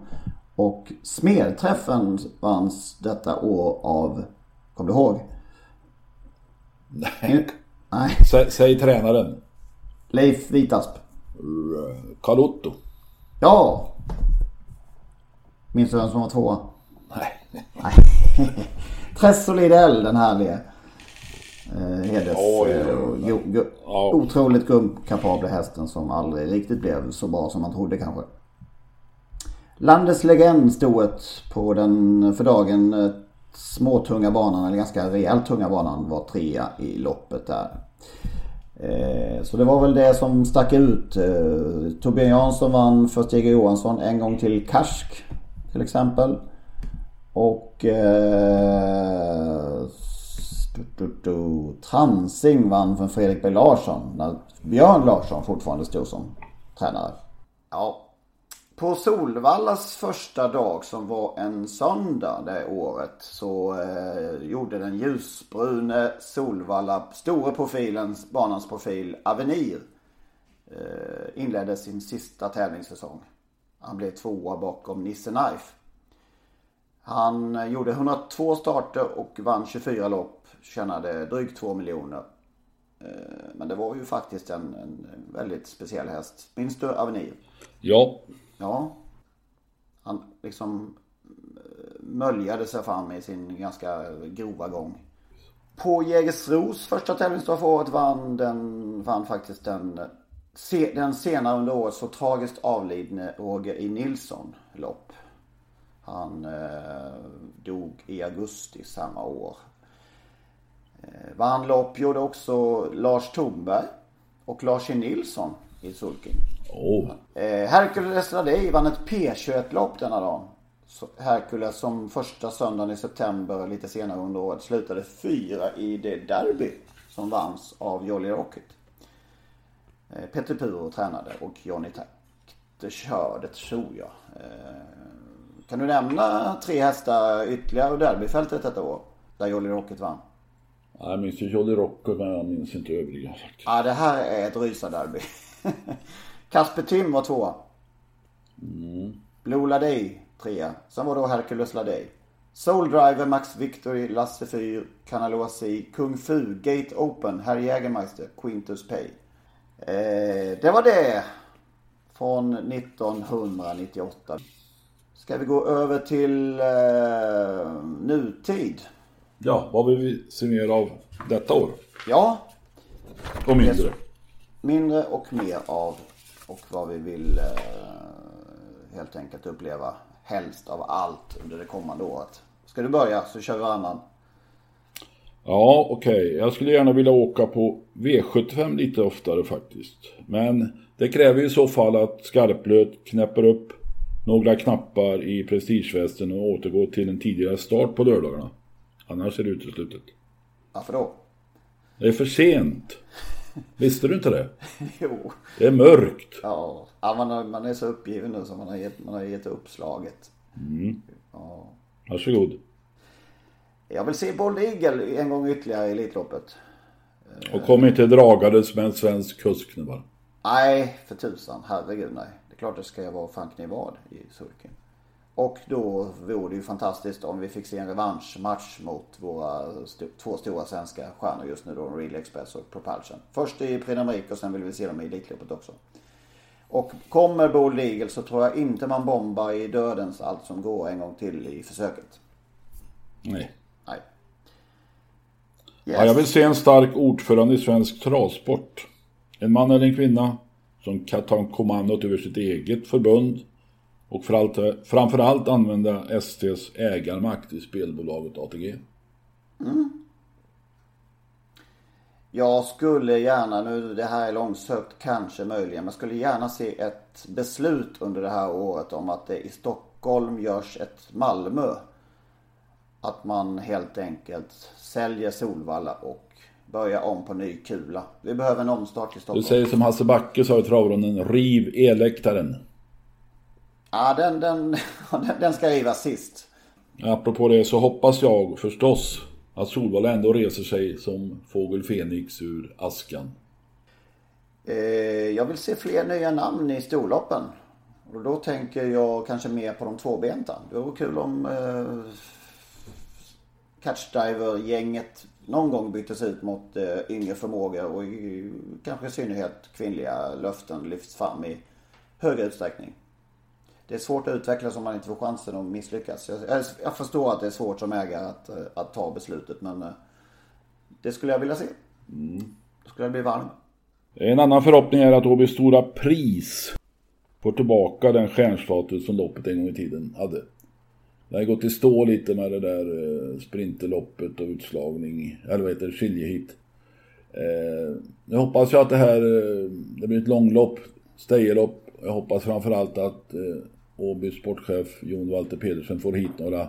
Och Smedträffen vanns detta år av, kom du ihåg? Nej. Nej. Säg, säg tränaren. Leif Vitasp. Karl Otto. Ja. Minns du vem som var tvåa? Nej. Nej. *laughs* Tress Lidell, den härlige. Eh, Hedes. Oh, ja. Go, oh. Otroligt gummkapabla hästen som aldrig riktigt blev så bra som man trodde kanske. Landets legend stoet på den för dagen eh, småtunga banan, eller ganska rejält tunga banan, var trea i loppet där. Eh, så det var väl det som stack ut. Eh, Torbjörn Jansson vann för Stig Johansson en gång till Karsk till exempel. Och eh, Transing vann för Fredrik B Larsson när Björn Larsson fortfarande stod som tränare. Ja. På Solvallas första dag som var en söndag det året så eh, gjorde den ljusbrune Solvalla store profilen, banans profil Avenir eh, inledde sin sista tävlingssäsong. Han blev tvåa bakom Nisse Knife. Han gjorde 102 starter och vann 24 lopp. Tjänade drygt 2 miljoner. Eh, men det var ju faktiskt en, en väldigt speciell häst. Minns du Avenir? Ja. Ja. Han liksom eh, möljade sig fram i sin ganska grova gång. På Jägersros första tävlingsdag för året vann, den, vann faktiskt den, den senare under året så tragiskt avlidne Roger E. Nilsson lopp. Han eh, dog i augusti samma år. Eh, vann lopp gjorde också Lars Thornberg och Lars E. Nilsson i sulking. Oh. Hercules Radej vann ett P21-lopp denna dag. Hercules som första söndagen i september lite senare under året slutade fyra i det derby som vanns av Jolly Rocket. Eh, Peter Puro tränade och Johnny Takte körde tror jag. Kan du nämna tre hästar ytterligare ur derbyfältet detta år? Där Jolly Rocket vann. Jag minns ju Jolly Rocket men jag minns inte övriga faktiskt. Ja det här är ett rysarderby. *laughs* Kasper Tim var tvåa. Mm. Blue Ladej trea. Sen var då Hercules Ladej. Soul Driver, Max Victory, Lasse Fyr, Canaloasi, Kung Fu, Gate Open, Herr Jägermeister, Quintus Pay. Eh, det var det. Från 1998. Ska vi gå över till eh, nutid? Ja, vad vill vi summera av detta år? Ja. Och mindre. Mindre och mer av och vad vi vill eh, helt enkelt uppleva helst av allt under det kommande året. Ska du börja så kör vi varannan. Ja, okej. Okay. Jag skulle gärna vilja åka på V75 lite oftare faktiskt. Men det kräver i så fall att Skarplöt knäpper upp några knappar i prestigevästen och återgår till en tidigare start på lördagarna. Annars är det uteslutet. Varför då? Det är för sent. Visste du inte det? *laughs* jo. Det är mörkt. Ja, ja man, har, man är så uppgiven nu så man har gett, man har gett upp slaget. Mm. Ja. Varsågod. Jag vill se Bold Eagle en gång ytterligare i Elitloppet. Och kom inte dragades med en svensk kusk nu bara. Nej, för tusan. Herregud nej. Det är klart det ska vara Frank Nivard i sulken. Och då vore det ju fantastiskt om vi fick se en revanschmatch mot våra st två stora svenska stjärnor just nu då, Real Express och Propulsion. Först i Prix och sen vill vi se dem i Elitloppet också. Och kommer Bold Eagle så tror jag inte man bombar i dödens allt som går en gång till i försöket. Nej. Nej. Yes. Ja, jag vill se en stark ordförande i svensk travsport. En man eller en kvinna. som kan ta kommandot över sitt eget förbund och framförallt använda STs ägarmakt i spelbolaget ATG. Mm. Jag skulle gärna, nu det här är långsökt kanske möjligen, men skulle gärna se ett beslut under det här året om att det i Stockholm görs ett Malmö. Att man helt enkelt säljer Solvalla och börjar om på ny kula. Vi behöver en omstart i Stockholm. Du säger som Hasse Backe sa i travronden, riv eläktaren. Ja, den, den, *laughs* den ska rivas sist. Apropå det så hoppas jag förstås att Solvalla ändå reser sig som fågel Fenix ur askan. Eh, jag vill se fler nya namn i storloppen. Och då tänker jag kanske mer på de tvåbenta. Det vore kul om eh, catchdiver-gänget någon gång byttes ut mot eh, yngre förmågor och i, kanske i synnerhet kvinnliga löften lyfts fram i högre utsträckning det är svårt att utvecklas om man inte får chansen att misslyckas. Jag, jag förstår att det är svårt som ägare att, eh, att ta beslutet men eh, det skulle jag vilja se. Mm. Då skulle jag bli varm. En annan förhoppning är att Åby Stora Pris får tillbaka den stjärnstatus som loppet en gång i tiden hade. Det har gått i stå lite med det där eh, sprinterloppet och utslagning, eller vad heter det, skiljehit. Eh, nu hoppas jag att det här, det blir ett långlopp, stejerlopp. Jag hoppas framförallt att Åby sportchef Jon Walter Pedersen får hit några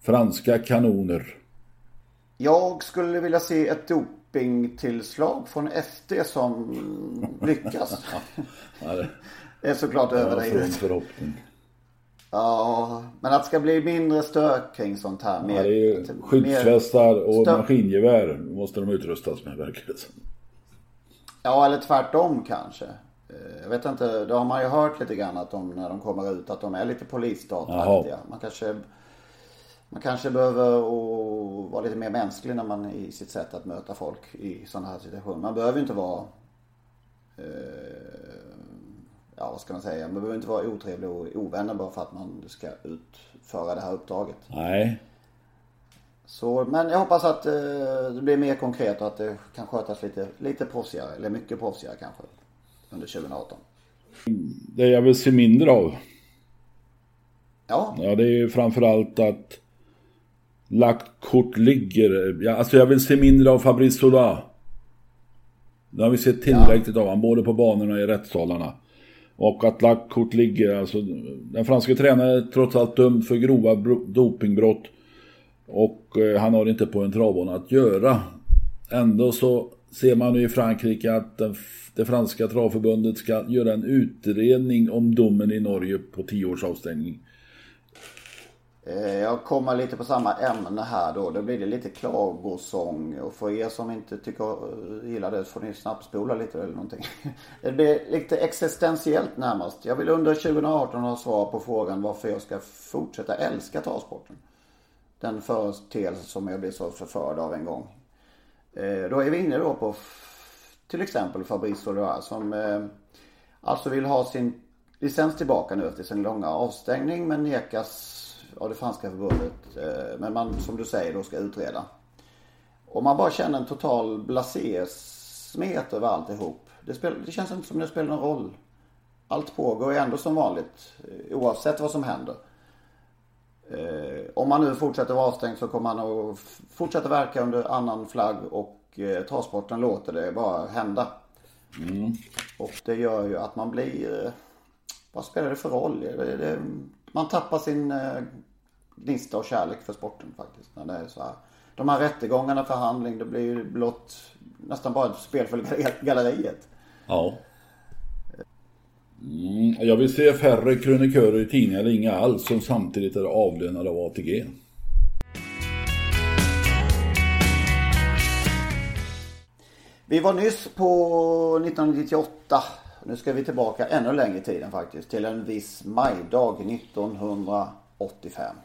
franska kanoner. Jag skulle vilja se ett dopingtillslag från SD som lyckas. *laughs* ja, det, det är såklart överdrivet. förhoppning. Ja, men att det ska bli mindre stök kring sånt här. Mer, ja, det är skyddsvästar och stök... maskingevär måste de utrustas med verkligen. Ja, eller tvärtom kanske. Eh, jag vet inte, det har man ju hört lite grann att de när de kommer ut att de är lite polisstataktiga. Man kanske, man kanske behöver vara lite mer mänsklig när man i sitt sätt att möta folk i sådana här situationer. Man behöver inte vara eh, Ja vad ska man säga, man behöver inte vara otrevlig och ovänner bara för att man ska utföra det här uppdraget. Nej. Så, men jag hoppas att eh, det blir mer konkret och att det kan skötas lite, lite proffsigare, eller mycket proffsigare kanske under 2018? Det jag vill se mindre av. Ja. Ja, det är ju framförallt att lagt kort ligger. Ja, alltså jag vill se mindre av Fabrice Sola. Det har vi sett tillräckligt ja. av han, både på banorna och i rättssalarna. Och att lagt kort ligger, alltså den franska tränaren är trots allt dömd för grova dopingbrott. Och eh, han har inte på en travbana att göra. Ändå så ser man nu i Frankrike att det franska travförbundet ska göra en utredning om domen i Norge på tio års avstängning. Eh, jag kommer lite på samma ämne här då. Då blir det lite klagosång. Och för er som inte tycker, eh, gillar det så får ni snabbspola lite eller någonting. *laughs* Det blir lite existentiellt närmast. Jag vill under 2018 ha svar på frågan varför jag ska fortsätta älska travsporten. Den företeelse som jag blev så förförd av en gång. Eh, då är vi inne då på till exempel Fabrice Soleura som eh, alltså vill ha sin licens tillbaka nu efter sin långa avstängning men nekas av det franska förbundet. Eh, men man som du säger då ska utreda. Och man bara känner en total blasé-smet över alltihop. Det, spel, det känns inte som det spelar någon roll. Allt pågår ändå som vanligt eh, oavsett vad som händer. Eh, om man nu fortsätter vara avstängd så kommer man att fortsätta verka under annan flagg och eh, travsporten låter det bara hända. Mm. Och det gör ju att man blir, eh, vad spelar det för roll? Det, det, man tappar sin eh, gnista och kärlek för sporten faktiskt. När det är så här. De här rättegångarna, förhandling, det blir ju blott nästan bara ett spel för galleriet. Ja. Mm, jag vill se färre krönikörer i tidningar eller inga alls som samtidigt är avlönade av ATG. Vi var nyss på 1998. Nu ska vi tillbaka ännu längre i tiden faktiskt. Till en viss majdag 1985.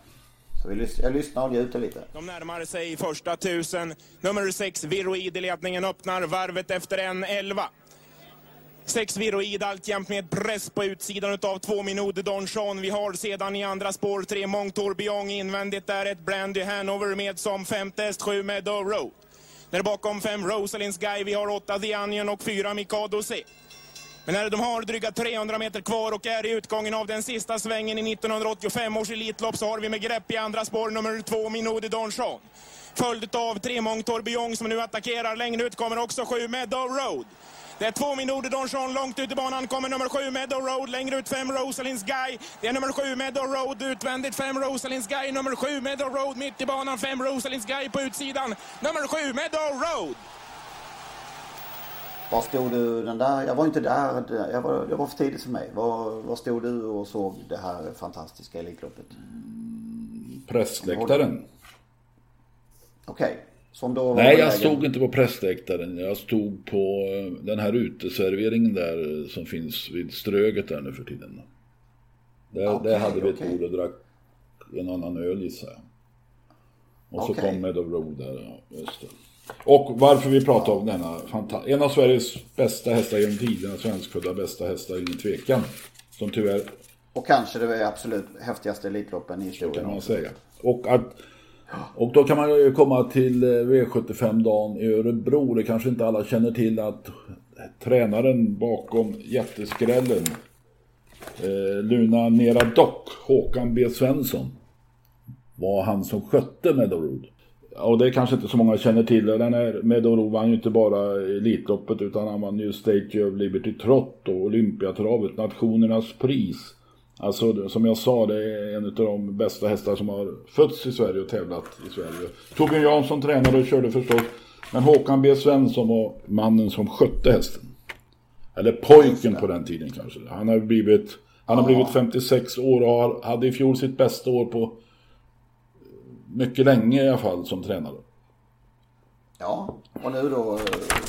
Så vi, jag lyssnar och njuter lite. De närmar sig första tusen. Nummer sex, Viroid i ledningen, öppnar varvet efter en elva. Sex Viroid alltjämt med press på utsidan av två Minode Donjon. Vi har sedan i andra spår tre Montour invändigt där ett Brandy Hanover med som femte häst sju Meadow Road. Där bakom fem Rosalinds Guy, vi har åtta The Onion och fyra Mikado C. Men när de har dryga 300 meter kvar och är i utgången av den sista svängen i 1985 års Elitlopp så har vi med grepp i andra spår nummer två Minodi Donchon. Följd av tre Montorbion som nu attackerar. Längre ut kommer också sju Meadow Road. Det är två minuter Donchon långt ut i banan kommer nummer sju Meadow Road. Längre ut fem Rosalins Guy. Det är nummer sju Meadow Road utvändigt. Fem Rosalins Guy. Nummer sju Meadow Road mitt i banan. Fem Rosalins Guy på utsidan. Nummer sju Meadow Road. Var stod du den där? Jag var inte där. Jag var, det var för tidigt för mig. Var, var stod du och såg det här fantastiska Elitloppet? Pressläktaren. Okej. Som då Nej, jag stod inte på pressläktaren. Jag stod på eh, den här uteserveringen där eh, som finns vid Ströget där nu för tiden. Där, Okej, där hade vi ett bord och drack en annan öl gissar jag. Och så Okej. kom Meadow Road där, just det. Och varför vi pratar om denna fanta- En av Sveriges bästa hästar genom tiderna, svenskfödda bästa hästar, ingen tvekan. Som tyvärr Och kanske det absolut häftigaste Elitloppen i historien. kan man säga. Och, att, och då kan man ju komma till eh, V75-dagen i Örebro. Det kanske inte alla känner till att tränaren bakom jätteskrällen, eh, Luna Nera Dock, Håkan B Svensson, var han som skötte Meadowrood. Och det kanske inte så många känner till. Den här Meadowrood vann ju inte bara Elitloppet utan han vann ju State of Liberty Trot och Olympiatravet, Nationernas pris. Alltså som jag sa, det är en av de bästa hästar som har fötts i Sverige och tävlat i Sverige. Torbjörn Jansson tränade och körde förstås. Men Håkan B Svensson var mannen som skötte hästen. Eller pojken på den tiden kanske. Han har blivit, han har blivit 56 år och hade i fjol sitt bästa år på mycket länge i alla fall som tränare. Ja, och nu då eh,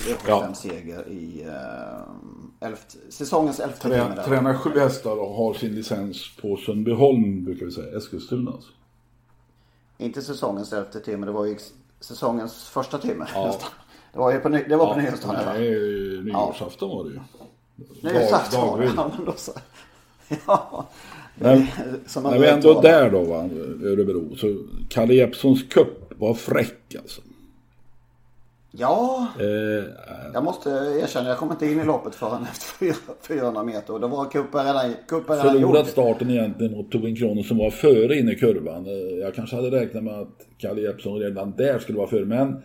V75-seger i eh, elft, säsongens elfte. Trä, där. tränar sju hästar och har sin licens på Sundbyholm brukar vi säga, Eskilstuna. Alltså. Inte säsongens elfte timme, det var ju säsongens första timme nästan. *laughs* Det var ju på, det var på nyårsdagen. va? Nej, nyårsafton var det ju. Nyårsafton var det. Ja, men då så. *laughs* Ja. Men *laughs* när vi ändå är där då, va, Örebro, så Kalle Jeppssons cup var fräck alltså. Ja, Eh, jag måste erkänna, jag kom inte in i loppet förrän efter *laughs* fyra- 400 meter. Och då var kuppen redan, kuppen redan förlorat starten egentligen mot Tobin Kronos som var före in i kurvan. Eh, Jag kanske hade räknat med att Kalle Jeppsson redan där skulle vara före. Men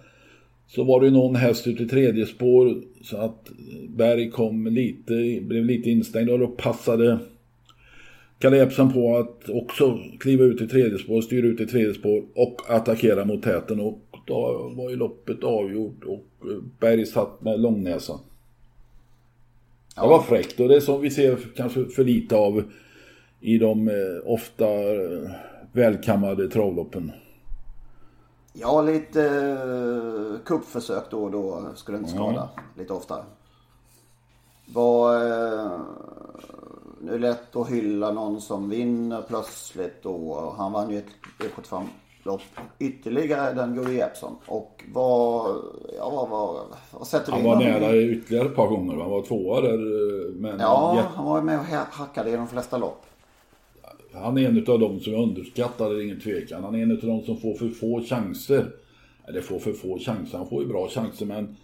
så var det ju någon häst ute i tredje spår så att Berg kom lite, blev lite instängd och då passade Kalle Jeppsson på att också kliva ut i tredje spår, styra ut i tredje spår och attackera mot täten. Och var ju loppet avgjort och eh, Berg satt med långnäsan. Det var fräckt och det är som vi ser kanske för lite av i de eh, ofta eh, välkammade travloppen. Ja, lite kuppförsök då och då skulle inte skada. Lite oftare. Var, eh, det är lätt att hylla någon som vinner plötsligt då. Han vann ju ett V75-lopp ytterligare den gode Jeppsson. Och vad, ja vad, vad, vad sätter Han var nära ytterligare ett par gånger. Han var tvåa där. eh, Men Ja, jätte- han var med och ha- hackade i de flesta lopp. han är en av de som är underskattade, det är ingen tvekan. Han är en av de som får för få chanser. Eller får för få chanser, han får ju bra chanser men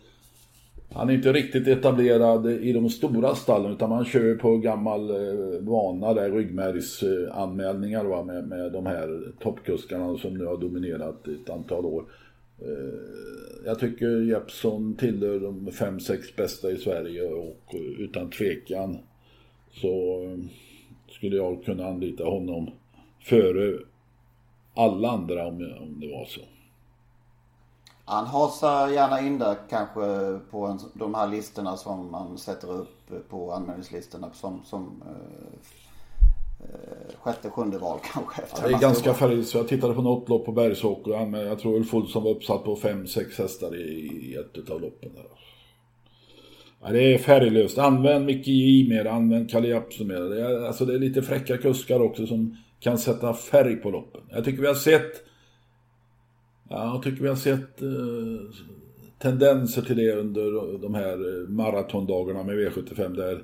han är inte riktigt etablerad i de stora stallen utan man kör på gammal eh, vana där ryggmärgsanmälningar va, med, med de här toppkuskarna som nu har dominerat ett antal år. Eh, jag tycker Jeppsson tillhör de fem, sex bästa i Sverige och utan tvekan så skulle jag kunna anlita honom före alla andra om, om det var så. Han hasar gärna in där kanske på en, de här listorna som man sätter upp på anmälningslistorna som, som eh, eh, sjätte, sjunde val *laughs* kanske. Efter Det är ganska färdigt, så jag tittade på något lopp på Bergsåker och jag tror Ulf Olsson var uppsatt på fem sex hästar i, i ett av loppen. Där. Ja, det är färglöst. Använd Micke J mer, använd Kalle Jeppsson mer. Det är, alltså det är lite fräcka kuskar också som kan sätta färg på loppen. Jag tycker vi har sett Ja, jag tycker vi har sett eh, tendenser till det under de här eh, maratondagarna med V75 där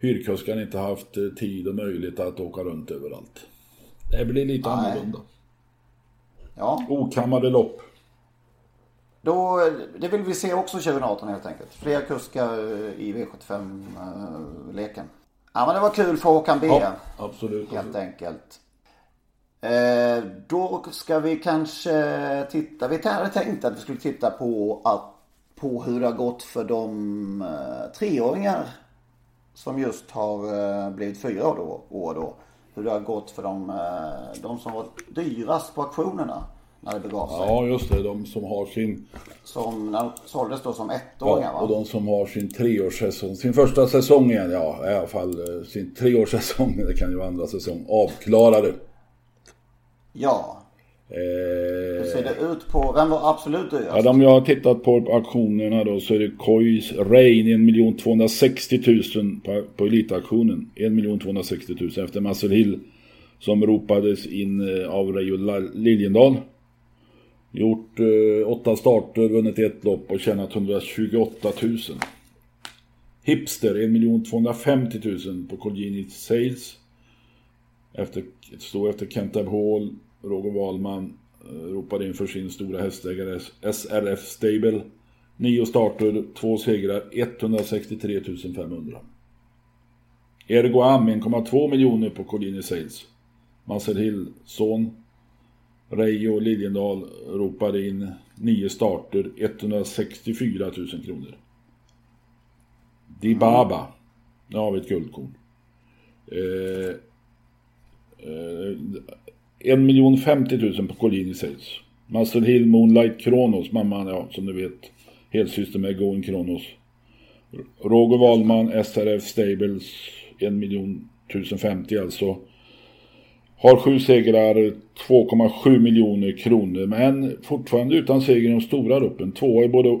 hyrkuskarna inte haft eh, tid och möjlighet att åka runt överallt. Det blir lite Nej. annorlunda. Ja, Okammade lopp. Då, det vill vi se också 2018 helt enkelt. Fler kuskar i V75-leken. Ja men det var kul för Håkan B. Ja, absolut. Helt enkelt. Eh, då ska vi kanske titta. Vi hade tänkt att vi skulle titta på, att, på hur det har gått för de eh, treåringar som just har eh, blivit fyra år då, år då. Hur det har gått för de, eh, de som var dyrast på auktionerna när det begav sig. Ja, just det. De som har sin... Som när de såldes då som ettåringar Ja, va? och de som har sin treårssäsong, sin första säsong igen, ja i alla fall sin treårssäsong, *laughs* det kan ju vara andra säsong, avklarade. Ja. Eh, Hur ser det ut på, vem var absolut dyrast? Ja, de jag har tittat på auktionerna då så är det Kois Rain 1 260 000 på, på elitauktionen. 1 260 000 efter Muscle Hill som ropades in eh, av Reijo Liljendal. Gjort eh, åtta starter, vunnit ett lopp och tjänat 128 000. Hipster 1 250 000 på Colgini Sales. Efter, stå efter Kent Hall, Roger Wahlman eh, ropade in för sin stora hästägare SRF Stable. Nio starter, två segrar, 163 500. Ergo Am 1,2 miljoner på Collini Sales. Marcel Hill, son. Reijo Liljendal ropade in nio starter, 164 000 kronor. Dibaba. Nu har vi ett guldkorn. Eh, eh, 1 miljon 50 000 på Collini Sales. Muscle Hill Moonlight Kronos, mamman, ja som du vet. Helsyster med Going Kronos. Roger Wahlman, SRF Stables, 1 miljon 1050 alltså. Har sju segrar, 2,7 miljoner kronor. Men fortfarande utan seger i de stora loppen. Tvåa i både,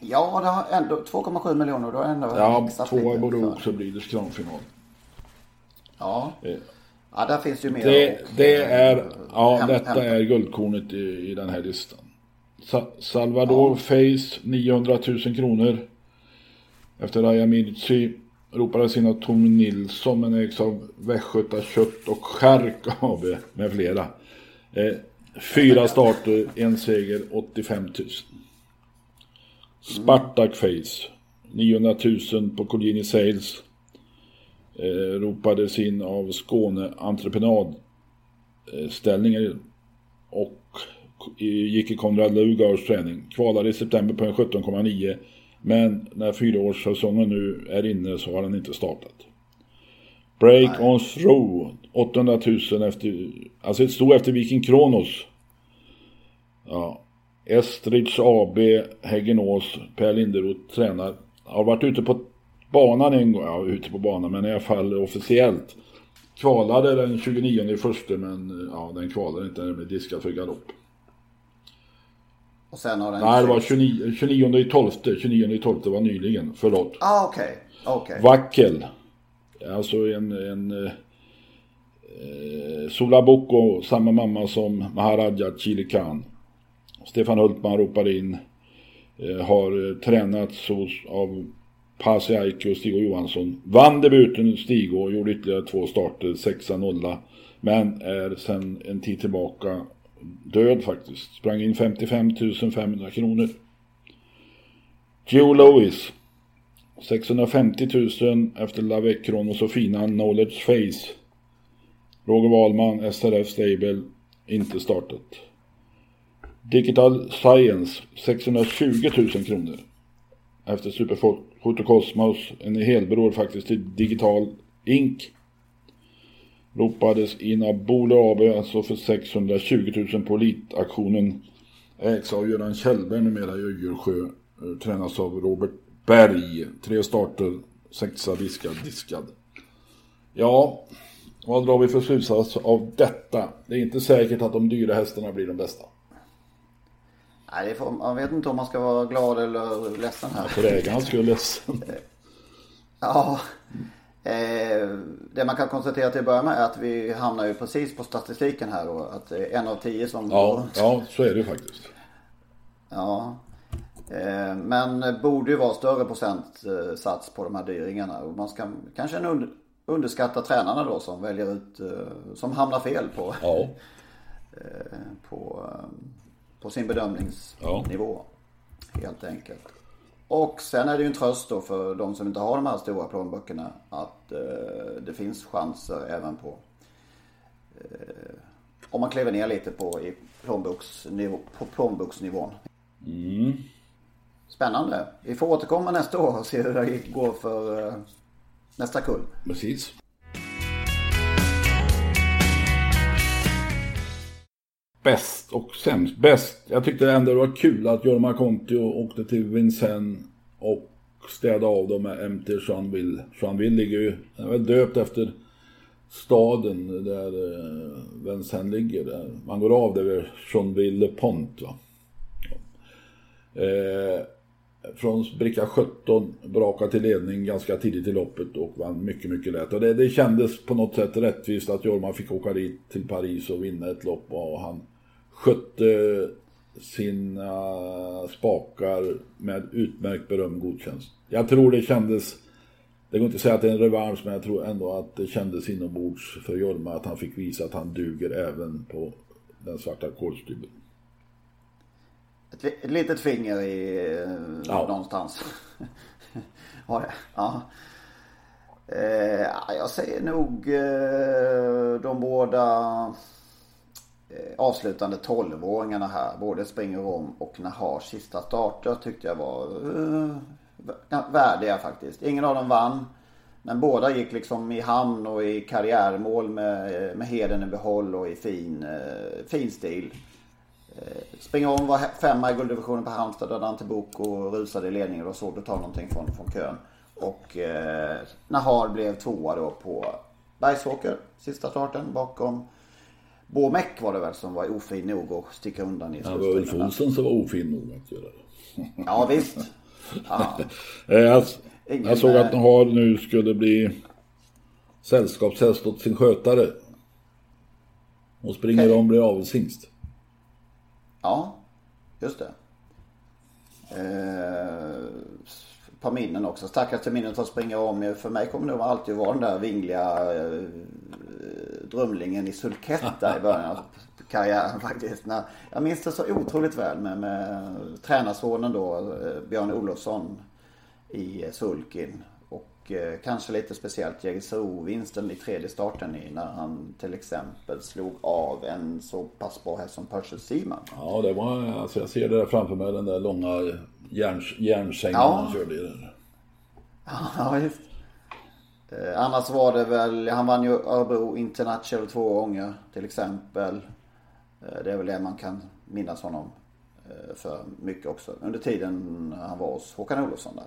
Ja, det har ändå 2,7 miljoner. Då ändå ja, tvåa i både Oaks och Breeders kramfinal. Ja. Ja, där finns ju mer. Det, och- det är, ja Häm- detta hämta. är guldkornet i, i den här listan. Sa, Salvador Face 900 000 kronor. Efter Raja Mirci ropade sina Tom Nilsson men ägs av Västgöta Kött och Skärk AB med flera. Eh, fyra starter, en seger, 85 000. Spartak Face 900 000 på Colgini Sales. Eh, ropades in av Skåne Entreprenad eh, och gick i Konrad Lugauers träning. Kvalade i september på en 17,9 men när fyraårssäsongen nu är inne så har den inte startat. Break on throw 800 000 efter, alltså ett stod efter Viking Kronos. Ja. Estridge AB, Häggenås, Per Linderoth tränar. Har varit ute på banan en gång, ja ute på banan men i alla fall officiellt. Kvalade den 29 i första men ja den kvalade inte, den blev diskad för galopp. Och sen har den... Nej det var 29, 29 i 12, 29 i 12 var nyligen, förlåt. Ah, okej. Okej. Vackel. Alltså en, en eh, eh, Solaboko, samma mamma som Maharaja Chili Khan. Stefan Hultman ropade in. Eh, har eh, tränats hos, av Pasi Aiki och Stig Johansson. Vann debuten Stig och gjorde ytterligare två starter, 6-0. Men är sedan en tid tillbaka död faktiskt. Sprang in 55 500 kronor. Joe Lewis. 650 000 efter Lavec och fina Knowledge Face. Roger Wahlman, SRF Stable, inte startat. Digital Science, 620 000 kronor. Efter Superfolk. Cosmos, en helbror faktiskt till Digital Inc. Ropades in av Bole AB, alltså för 620 000 på elitaktionen. Ägs av Göran Kjellberg numera i Öjersjö. Eh, tränas av Robert Berg. Tre starter, sexa diskad, diskad. Ja, vad drar vi för slutsats av detta? Det är inte säkert att de dyra hästarna blir de bästa. Nej, får, man vet inte om man ska vara glad eller ledsen här. För ägarnas skull ledsen. *laughs* Ja. Eh, det man kan konstatera till att börja med är att vi hamnar ju precis på statistiken här och att det är en av tio som Ja, ja, så är det faktiskt. Ja. Eh, Men borde ju vara större procentsats på de här dyringarna. Och man ska kanske under, underskatta tränarna då som väljer ut, eh, som hamnar fel på, Ja, *laughs* eh, på sin bedömningsnivå. Helt enkelt. Och sen är det ju en tröst då för de som inte har de här stora plånböckerna att eh, det finns chanser även på eh, om man kliver ner lite på, i plånboksnivå, på plånboksnivån. Mm. Spännande. Vi får återkomma nästa år och se hur det går för eh, nästa kull. Precis. Bäst och sämst. Bäst. Jag tyckte ändå det var kul att Jorma Conti åkte till Vincennes och städade av dem med MT Jeanville. Jeanville ligger ju, den är väl döpt efter staden där eh, Vincennes ligger. Där. Man går av där vid Jeanville Pont. Va? Eh, från bricka 17 braka till ledning ganska tidigt i loppet och vann mycket, mycket lätt. Och det, det kändes på något sätt rättvist att Jorma fick åka dit till Paris och vinna ett lopp och han skötte sina spakar med utmärkt beröm godkänt. Jag tror det kändes, det går inte att säga att det är en revansch men jag tror ändå att det kändes inombords för Jorma att han fick visa att han duger även på den svarta kolstybben. Ett, ett litet finger i ja. någonstans. *laughs* ja. ja. Eh, jag säger nog eh, de båda eh, avslutande 12-åringarna här. Både Springer om och Nahars sista starter tyckte jag var eh, värdiga faktiskt. Ingen av dem vann. Men båda gick liksom i hamn och i karriärmål med, med heden i behåll och i fin, eh, fin stil. Eh, Springer om var femma i gulddivisionen på Halmstad, dödade Antibok och rusade i ledningen och såg det ta någonting från, från kön. Och eh, Nahar blev tvåa då på Bergsåker, sista starten bakom Bomek var det väl som var ofin nog att sticka undan i Ja, det var Ulf Olsson som var ofin nog att göra det. *laughs* Ja, visst. Ja. *laughs* Eh, jag, jag såg att Nahar nu skulle bli sällskapshäst åt sin skötare. Och springer okay. om blir avelshingst. Ja, just det. Eh, ett par minnen också. Starkaste minnet att springa om. För mig kommer det nog alltid vara den där vingliga eh, drömlingen i sulketta i början av karriären *laughs* faktiskt. När, jag minns det så otroligt väl med, med tränarsonen då, eh, Björn Olofsson i sulkin. Eh, kanske lite speciellt Jägersro-vinsten i tredje starten i när han till exempel slog av en så pass bra häst som Percival Seaman. Ja, det var, alltså jag ser det där framför mig, den där långa järn, järnsängen ja. han körde i där. *laughs* Ja, just. Eh, annars var det väl, han vann ju Örebro International två gånger till exempel. Eh, det är väl det man kan minnas honom eh, för mycket också. Under tiden han var hos Håkan Olofsson där.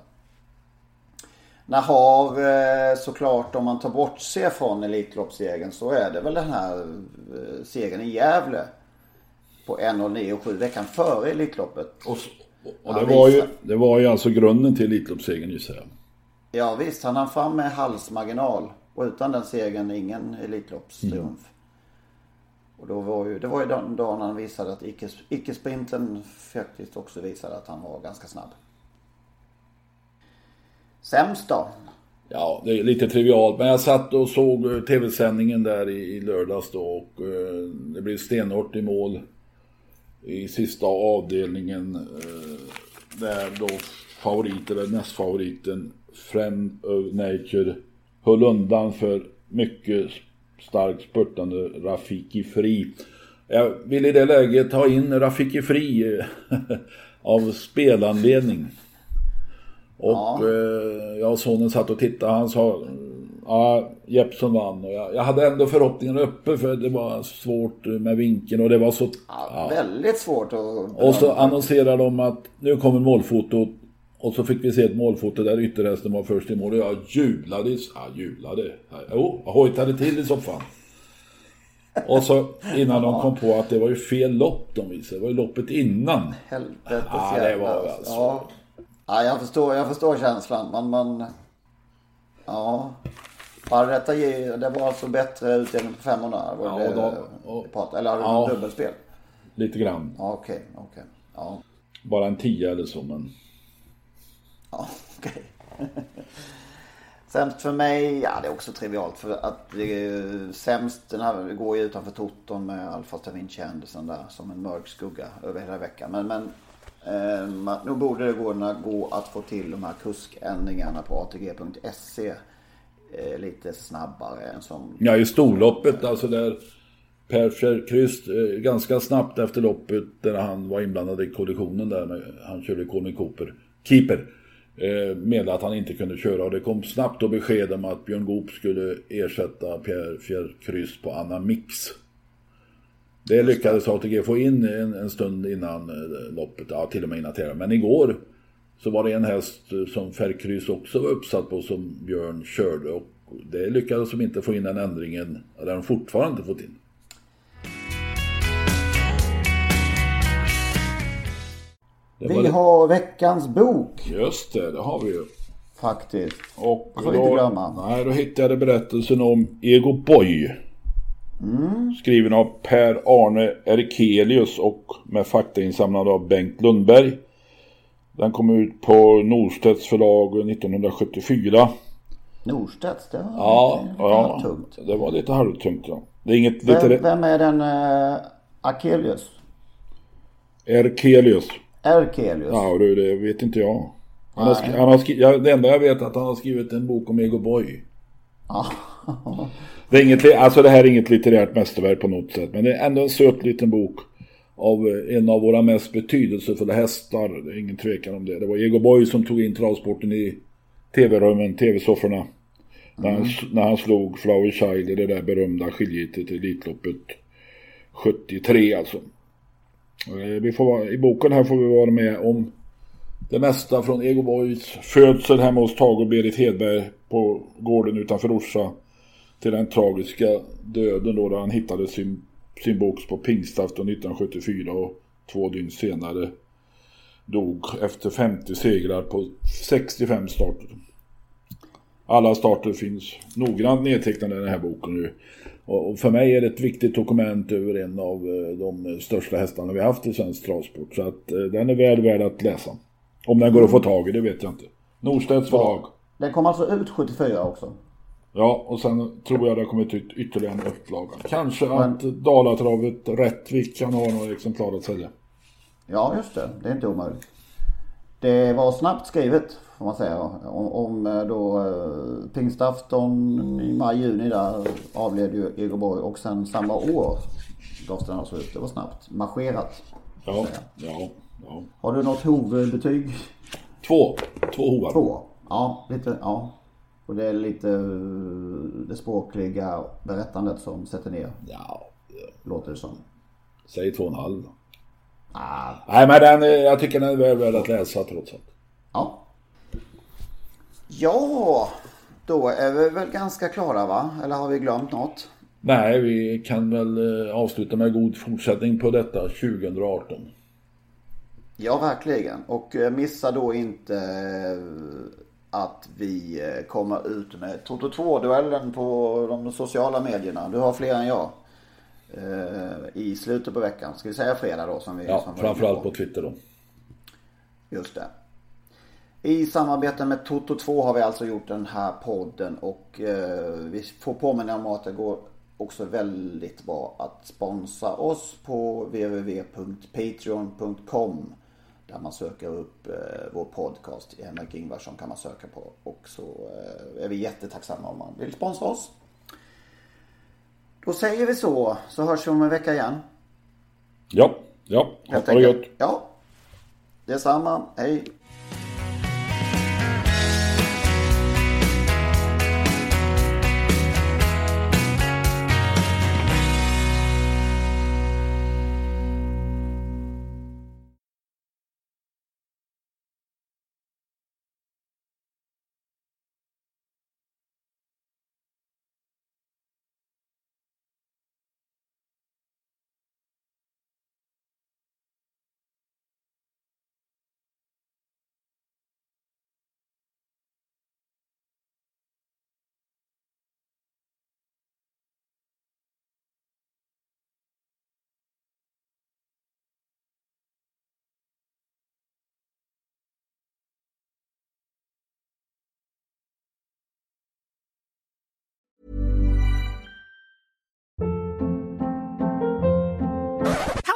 Nahar eh, såklart om man tar bort sig från Elitloppssegern så är det väl den här eh, segern i Gävle. På 1.09,7 veckan före Elitloppet. Och, och det, var ju, det var ju alltså grunden till Elitloppssegern gissar jag. Ja visst, han hann fram med halsmarginal. Och utan den segern ingen Elitloppstriumf. Mm. Och då var ju, det var ju den dagen han visade att icke-sprinten faktiskt också visade att han var ganska snabb. Sämst då? Ja, det är lite trivialt. Men jag satt och såg eh, tv-sändningen där i, i lördags då och eh, det blev stenhårt i mål i sista avdelningen. Eh, där då favoriten, eller nästfavoriten, Friend of Nature höll undan för mycket starkt spurtande Rafiki Fri. Jag vill i det läget ta in Rafiki Fri eh, *laughs* av spelanledning. Och ja. eh, jag och sonen satt och tittade. Han sa ja, Jeppsson vann. Och jag, jag hade ändå förhoppningen uppe för det var svårt med vinkeln och det var så... Ja, ja. Väldigt svårt att... Och så annonserade de att nu kommer målfotot. Och så fick vi se ett målfoto där ytterhästen var först i mål och jag jublade. Ja, jublade. Jo, jag hojtade till i soffan. Och så innan de kom på att det var ju fel lopp de visade. Det var ju loppet innan. Helvetes ja, det var alltså. Ja. Ja, jag förstår, jag förstår känslan. Man, man... Ja. Ge, det var alltså bättre utdelning på 500? Var ja, det, då, och, eller hade du ja, dubbelspel? Lite grann. Ja, okej. Okay, okay, ja. Bara en 10 eller så, men... Ja, *laughs* okej. Okay. Sämst för mig, ja det är också trivialt för att det är sämst, den här går ju utanför Toton med Alfa Stavinci Henderson där som en mörk skugga över hela veckan. Men, men Eh, nu borde det gå, gå att få till de här kuskändringarna på ATG.se eh, lite snabbare än som... Ja, i storloppet alltså där Per Fjärrkryst eh, ganska snabbt efter loppet där han var inblandad i kollisionen där med, han körde Conny Cooper, Keeper. Eh, med att han inte kunde köra och det kom snabbt då besked om att Björn Goop skulle ersätta Pierre Fjärrkryss på Anna Mix. Det lyckades ATG få in en, en stund innan eh, loppet, ja till och med innan tävlingen. Men igår så var det en häst som Fjärrkryss också var uppsatt på som Björn körde och det lyckades de inte få in den ändringen, eller de fortfarande inte fått in. Vi har veckans bok. Just det, det har vi ju. Faktiskt. Och får vi inte glömma. Nej, då hittade jag berättelsen om Ego Boy. Mm. Skriven av Per-Arne Erkelius och med faktainsamlad av Bengt Lundberg. Den kom ut på Norstedts förlag 1974. Norstedts, det var ja, lite ja, halvtungt. Det var lite halvtungt ja. Det är inget Vem, lite... vem är den uh, Akelius? Erkelius. Erkelius? Ja du, det vet inte jag. Han har han har det enda jag vet är att han har skrivit en bok om Ego Boy. *laughs* Det, är inget, alltså det här är inget litterärt mästerverk på något sätt. Men det är ändå en söt liten bok. Av eh, en av våra mest betydelsefulla hästar. Det är ingen tvekan om det. Det var Ego Boy som tog in travsporten i tv-rummen, tv-sofforna. När, han, när han slog Flower Child i det där berömda skiljetet i Elitloppet 73 alltså. Eh, vi får, vara- I boken här får vi vara med om det mesta från Ego Boys födsel hemma hos Tage och Berit Hedberg på gården utanför Orsa till den tragiska döden då där han hittade sin, sin box på pingstafton 1974 och två dygn senare dog efter 50 segrar på 65 starter. Alla starter finns noggrant nedtecknade i den här boken nu. Och för mig är det ett viktigt dokument över en av eh, de största hästarna vi haft i svensk travsport. Så att eh, den är väl värd att läsa. Om den går att få tag i, det vet jag inte. Norstedts förlag. Den kom alltså ut 74 också. Ja, och sen tror jag det har kommit ut ytterligare en upplaga. Kanske att Dalatravet Rättvik kan ha några exemplar att sälja. Ja, just det. Det är inte omöjligt. Det var snabbt skrivet får man säga. Om, om eh, då eh, pingstafton i maj-juni där avled ju Egerborg och sen samma år gavs den alltså ut. Det var snabbt. Marscherat. Ja, ja, ja. Har du något hovbetyg? Två. Två hovar. Två. Ja, lite, ja. Och det är lite eh, det språkliga berättandet som sätter ner, Ja, låter det som. säg två och en halv. Ah, Nej, men den, eh, jag tycker den är väl värd att läsa trots allt. ja. Ja, då är vi väl ganska klara va? Eller har vi glömt något? Nej, vi kan väl eh, avsluta med god fortsättning på detta 2018. Ja, verkligen. Och missa då inte att vi eh, kommer ut med Toto 2-duellen på de sociala medierna. Du har fler än jag. Eh, I slutet på veckan. Ska vi säga fredag då? Som vi, Ja, som framförallt inne på Twitter då. Just det. I samarbete med Toto 2 har vi alltså gjort den här podden och eh, vi får påminna om att det går också väldigt bra att sponsra oss på www.patreon.com där man söker upp eh, vår podcast. Henrik Ingvarsson kan man söka på och så eh, är vi jättetacksamma om man vill sponsra oss. Då säger vi så, så hörs vi om en vecka igen. Ja, ja. Ha det gött. Ja, detsamma. Hej.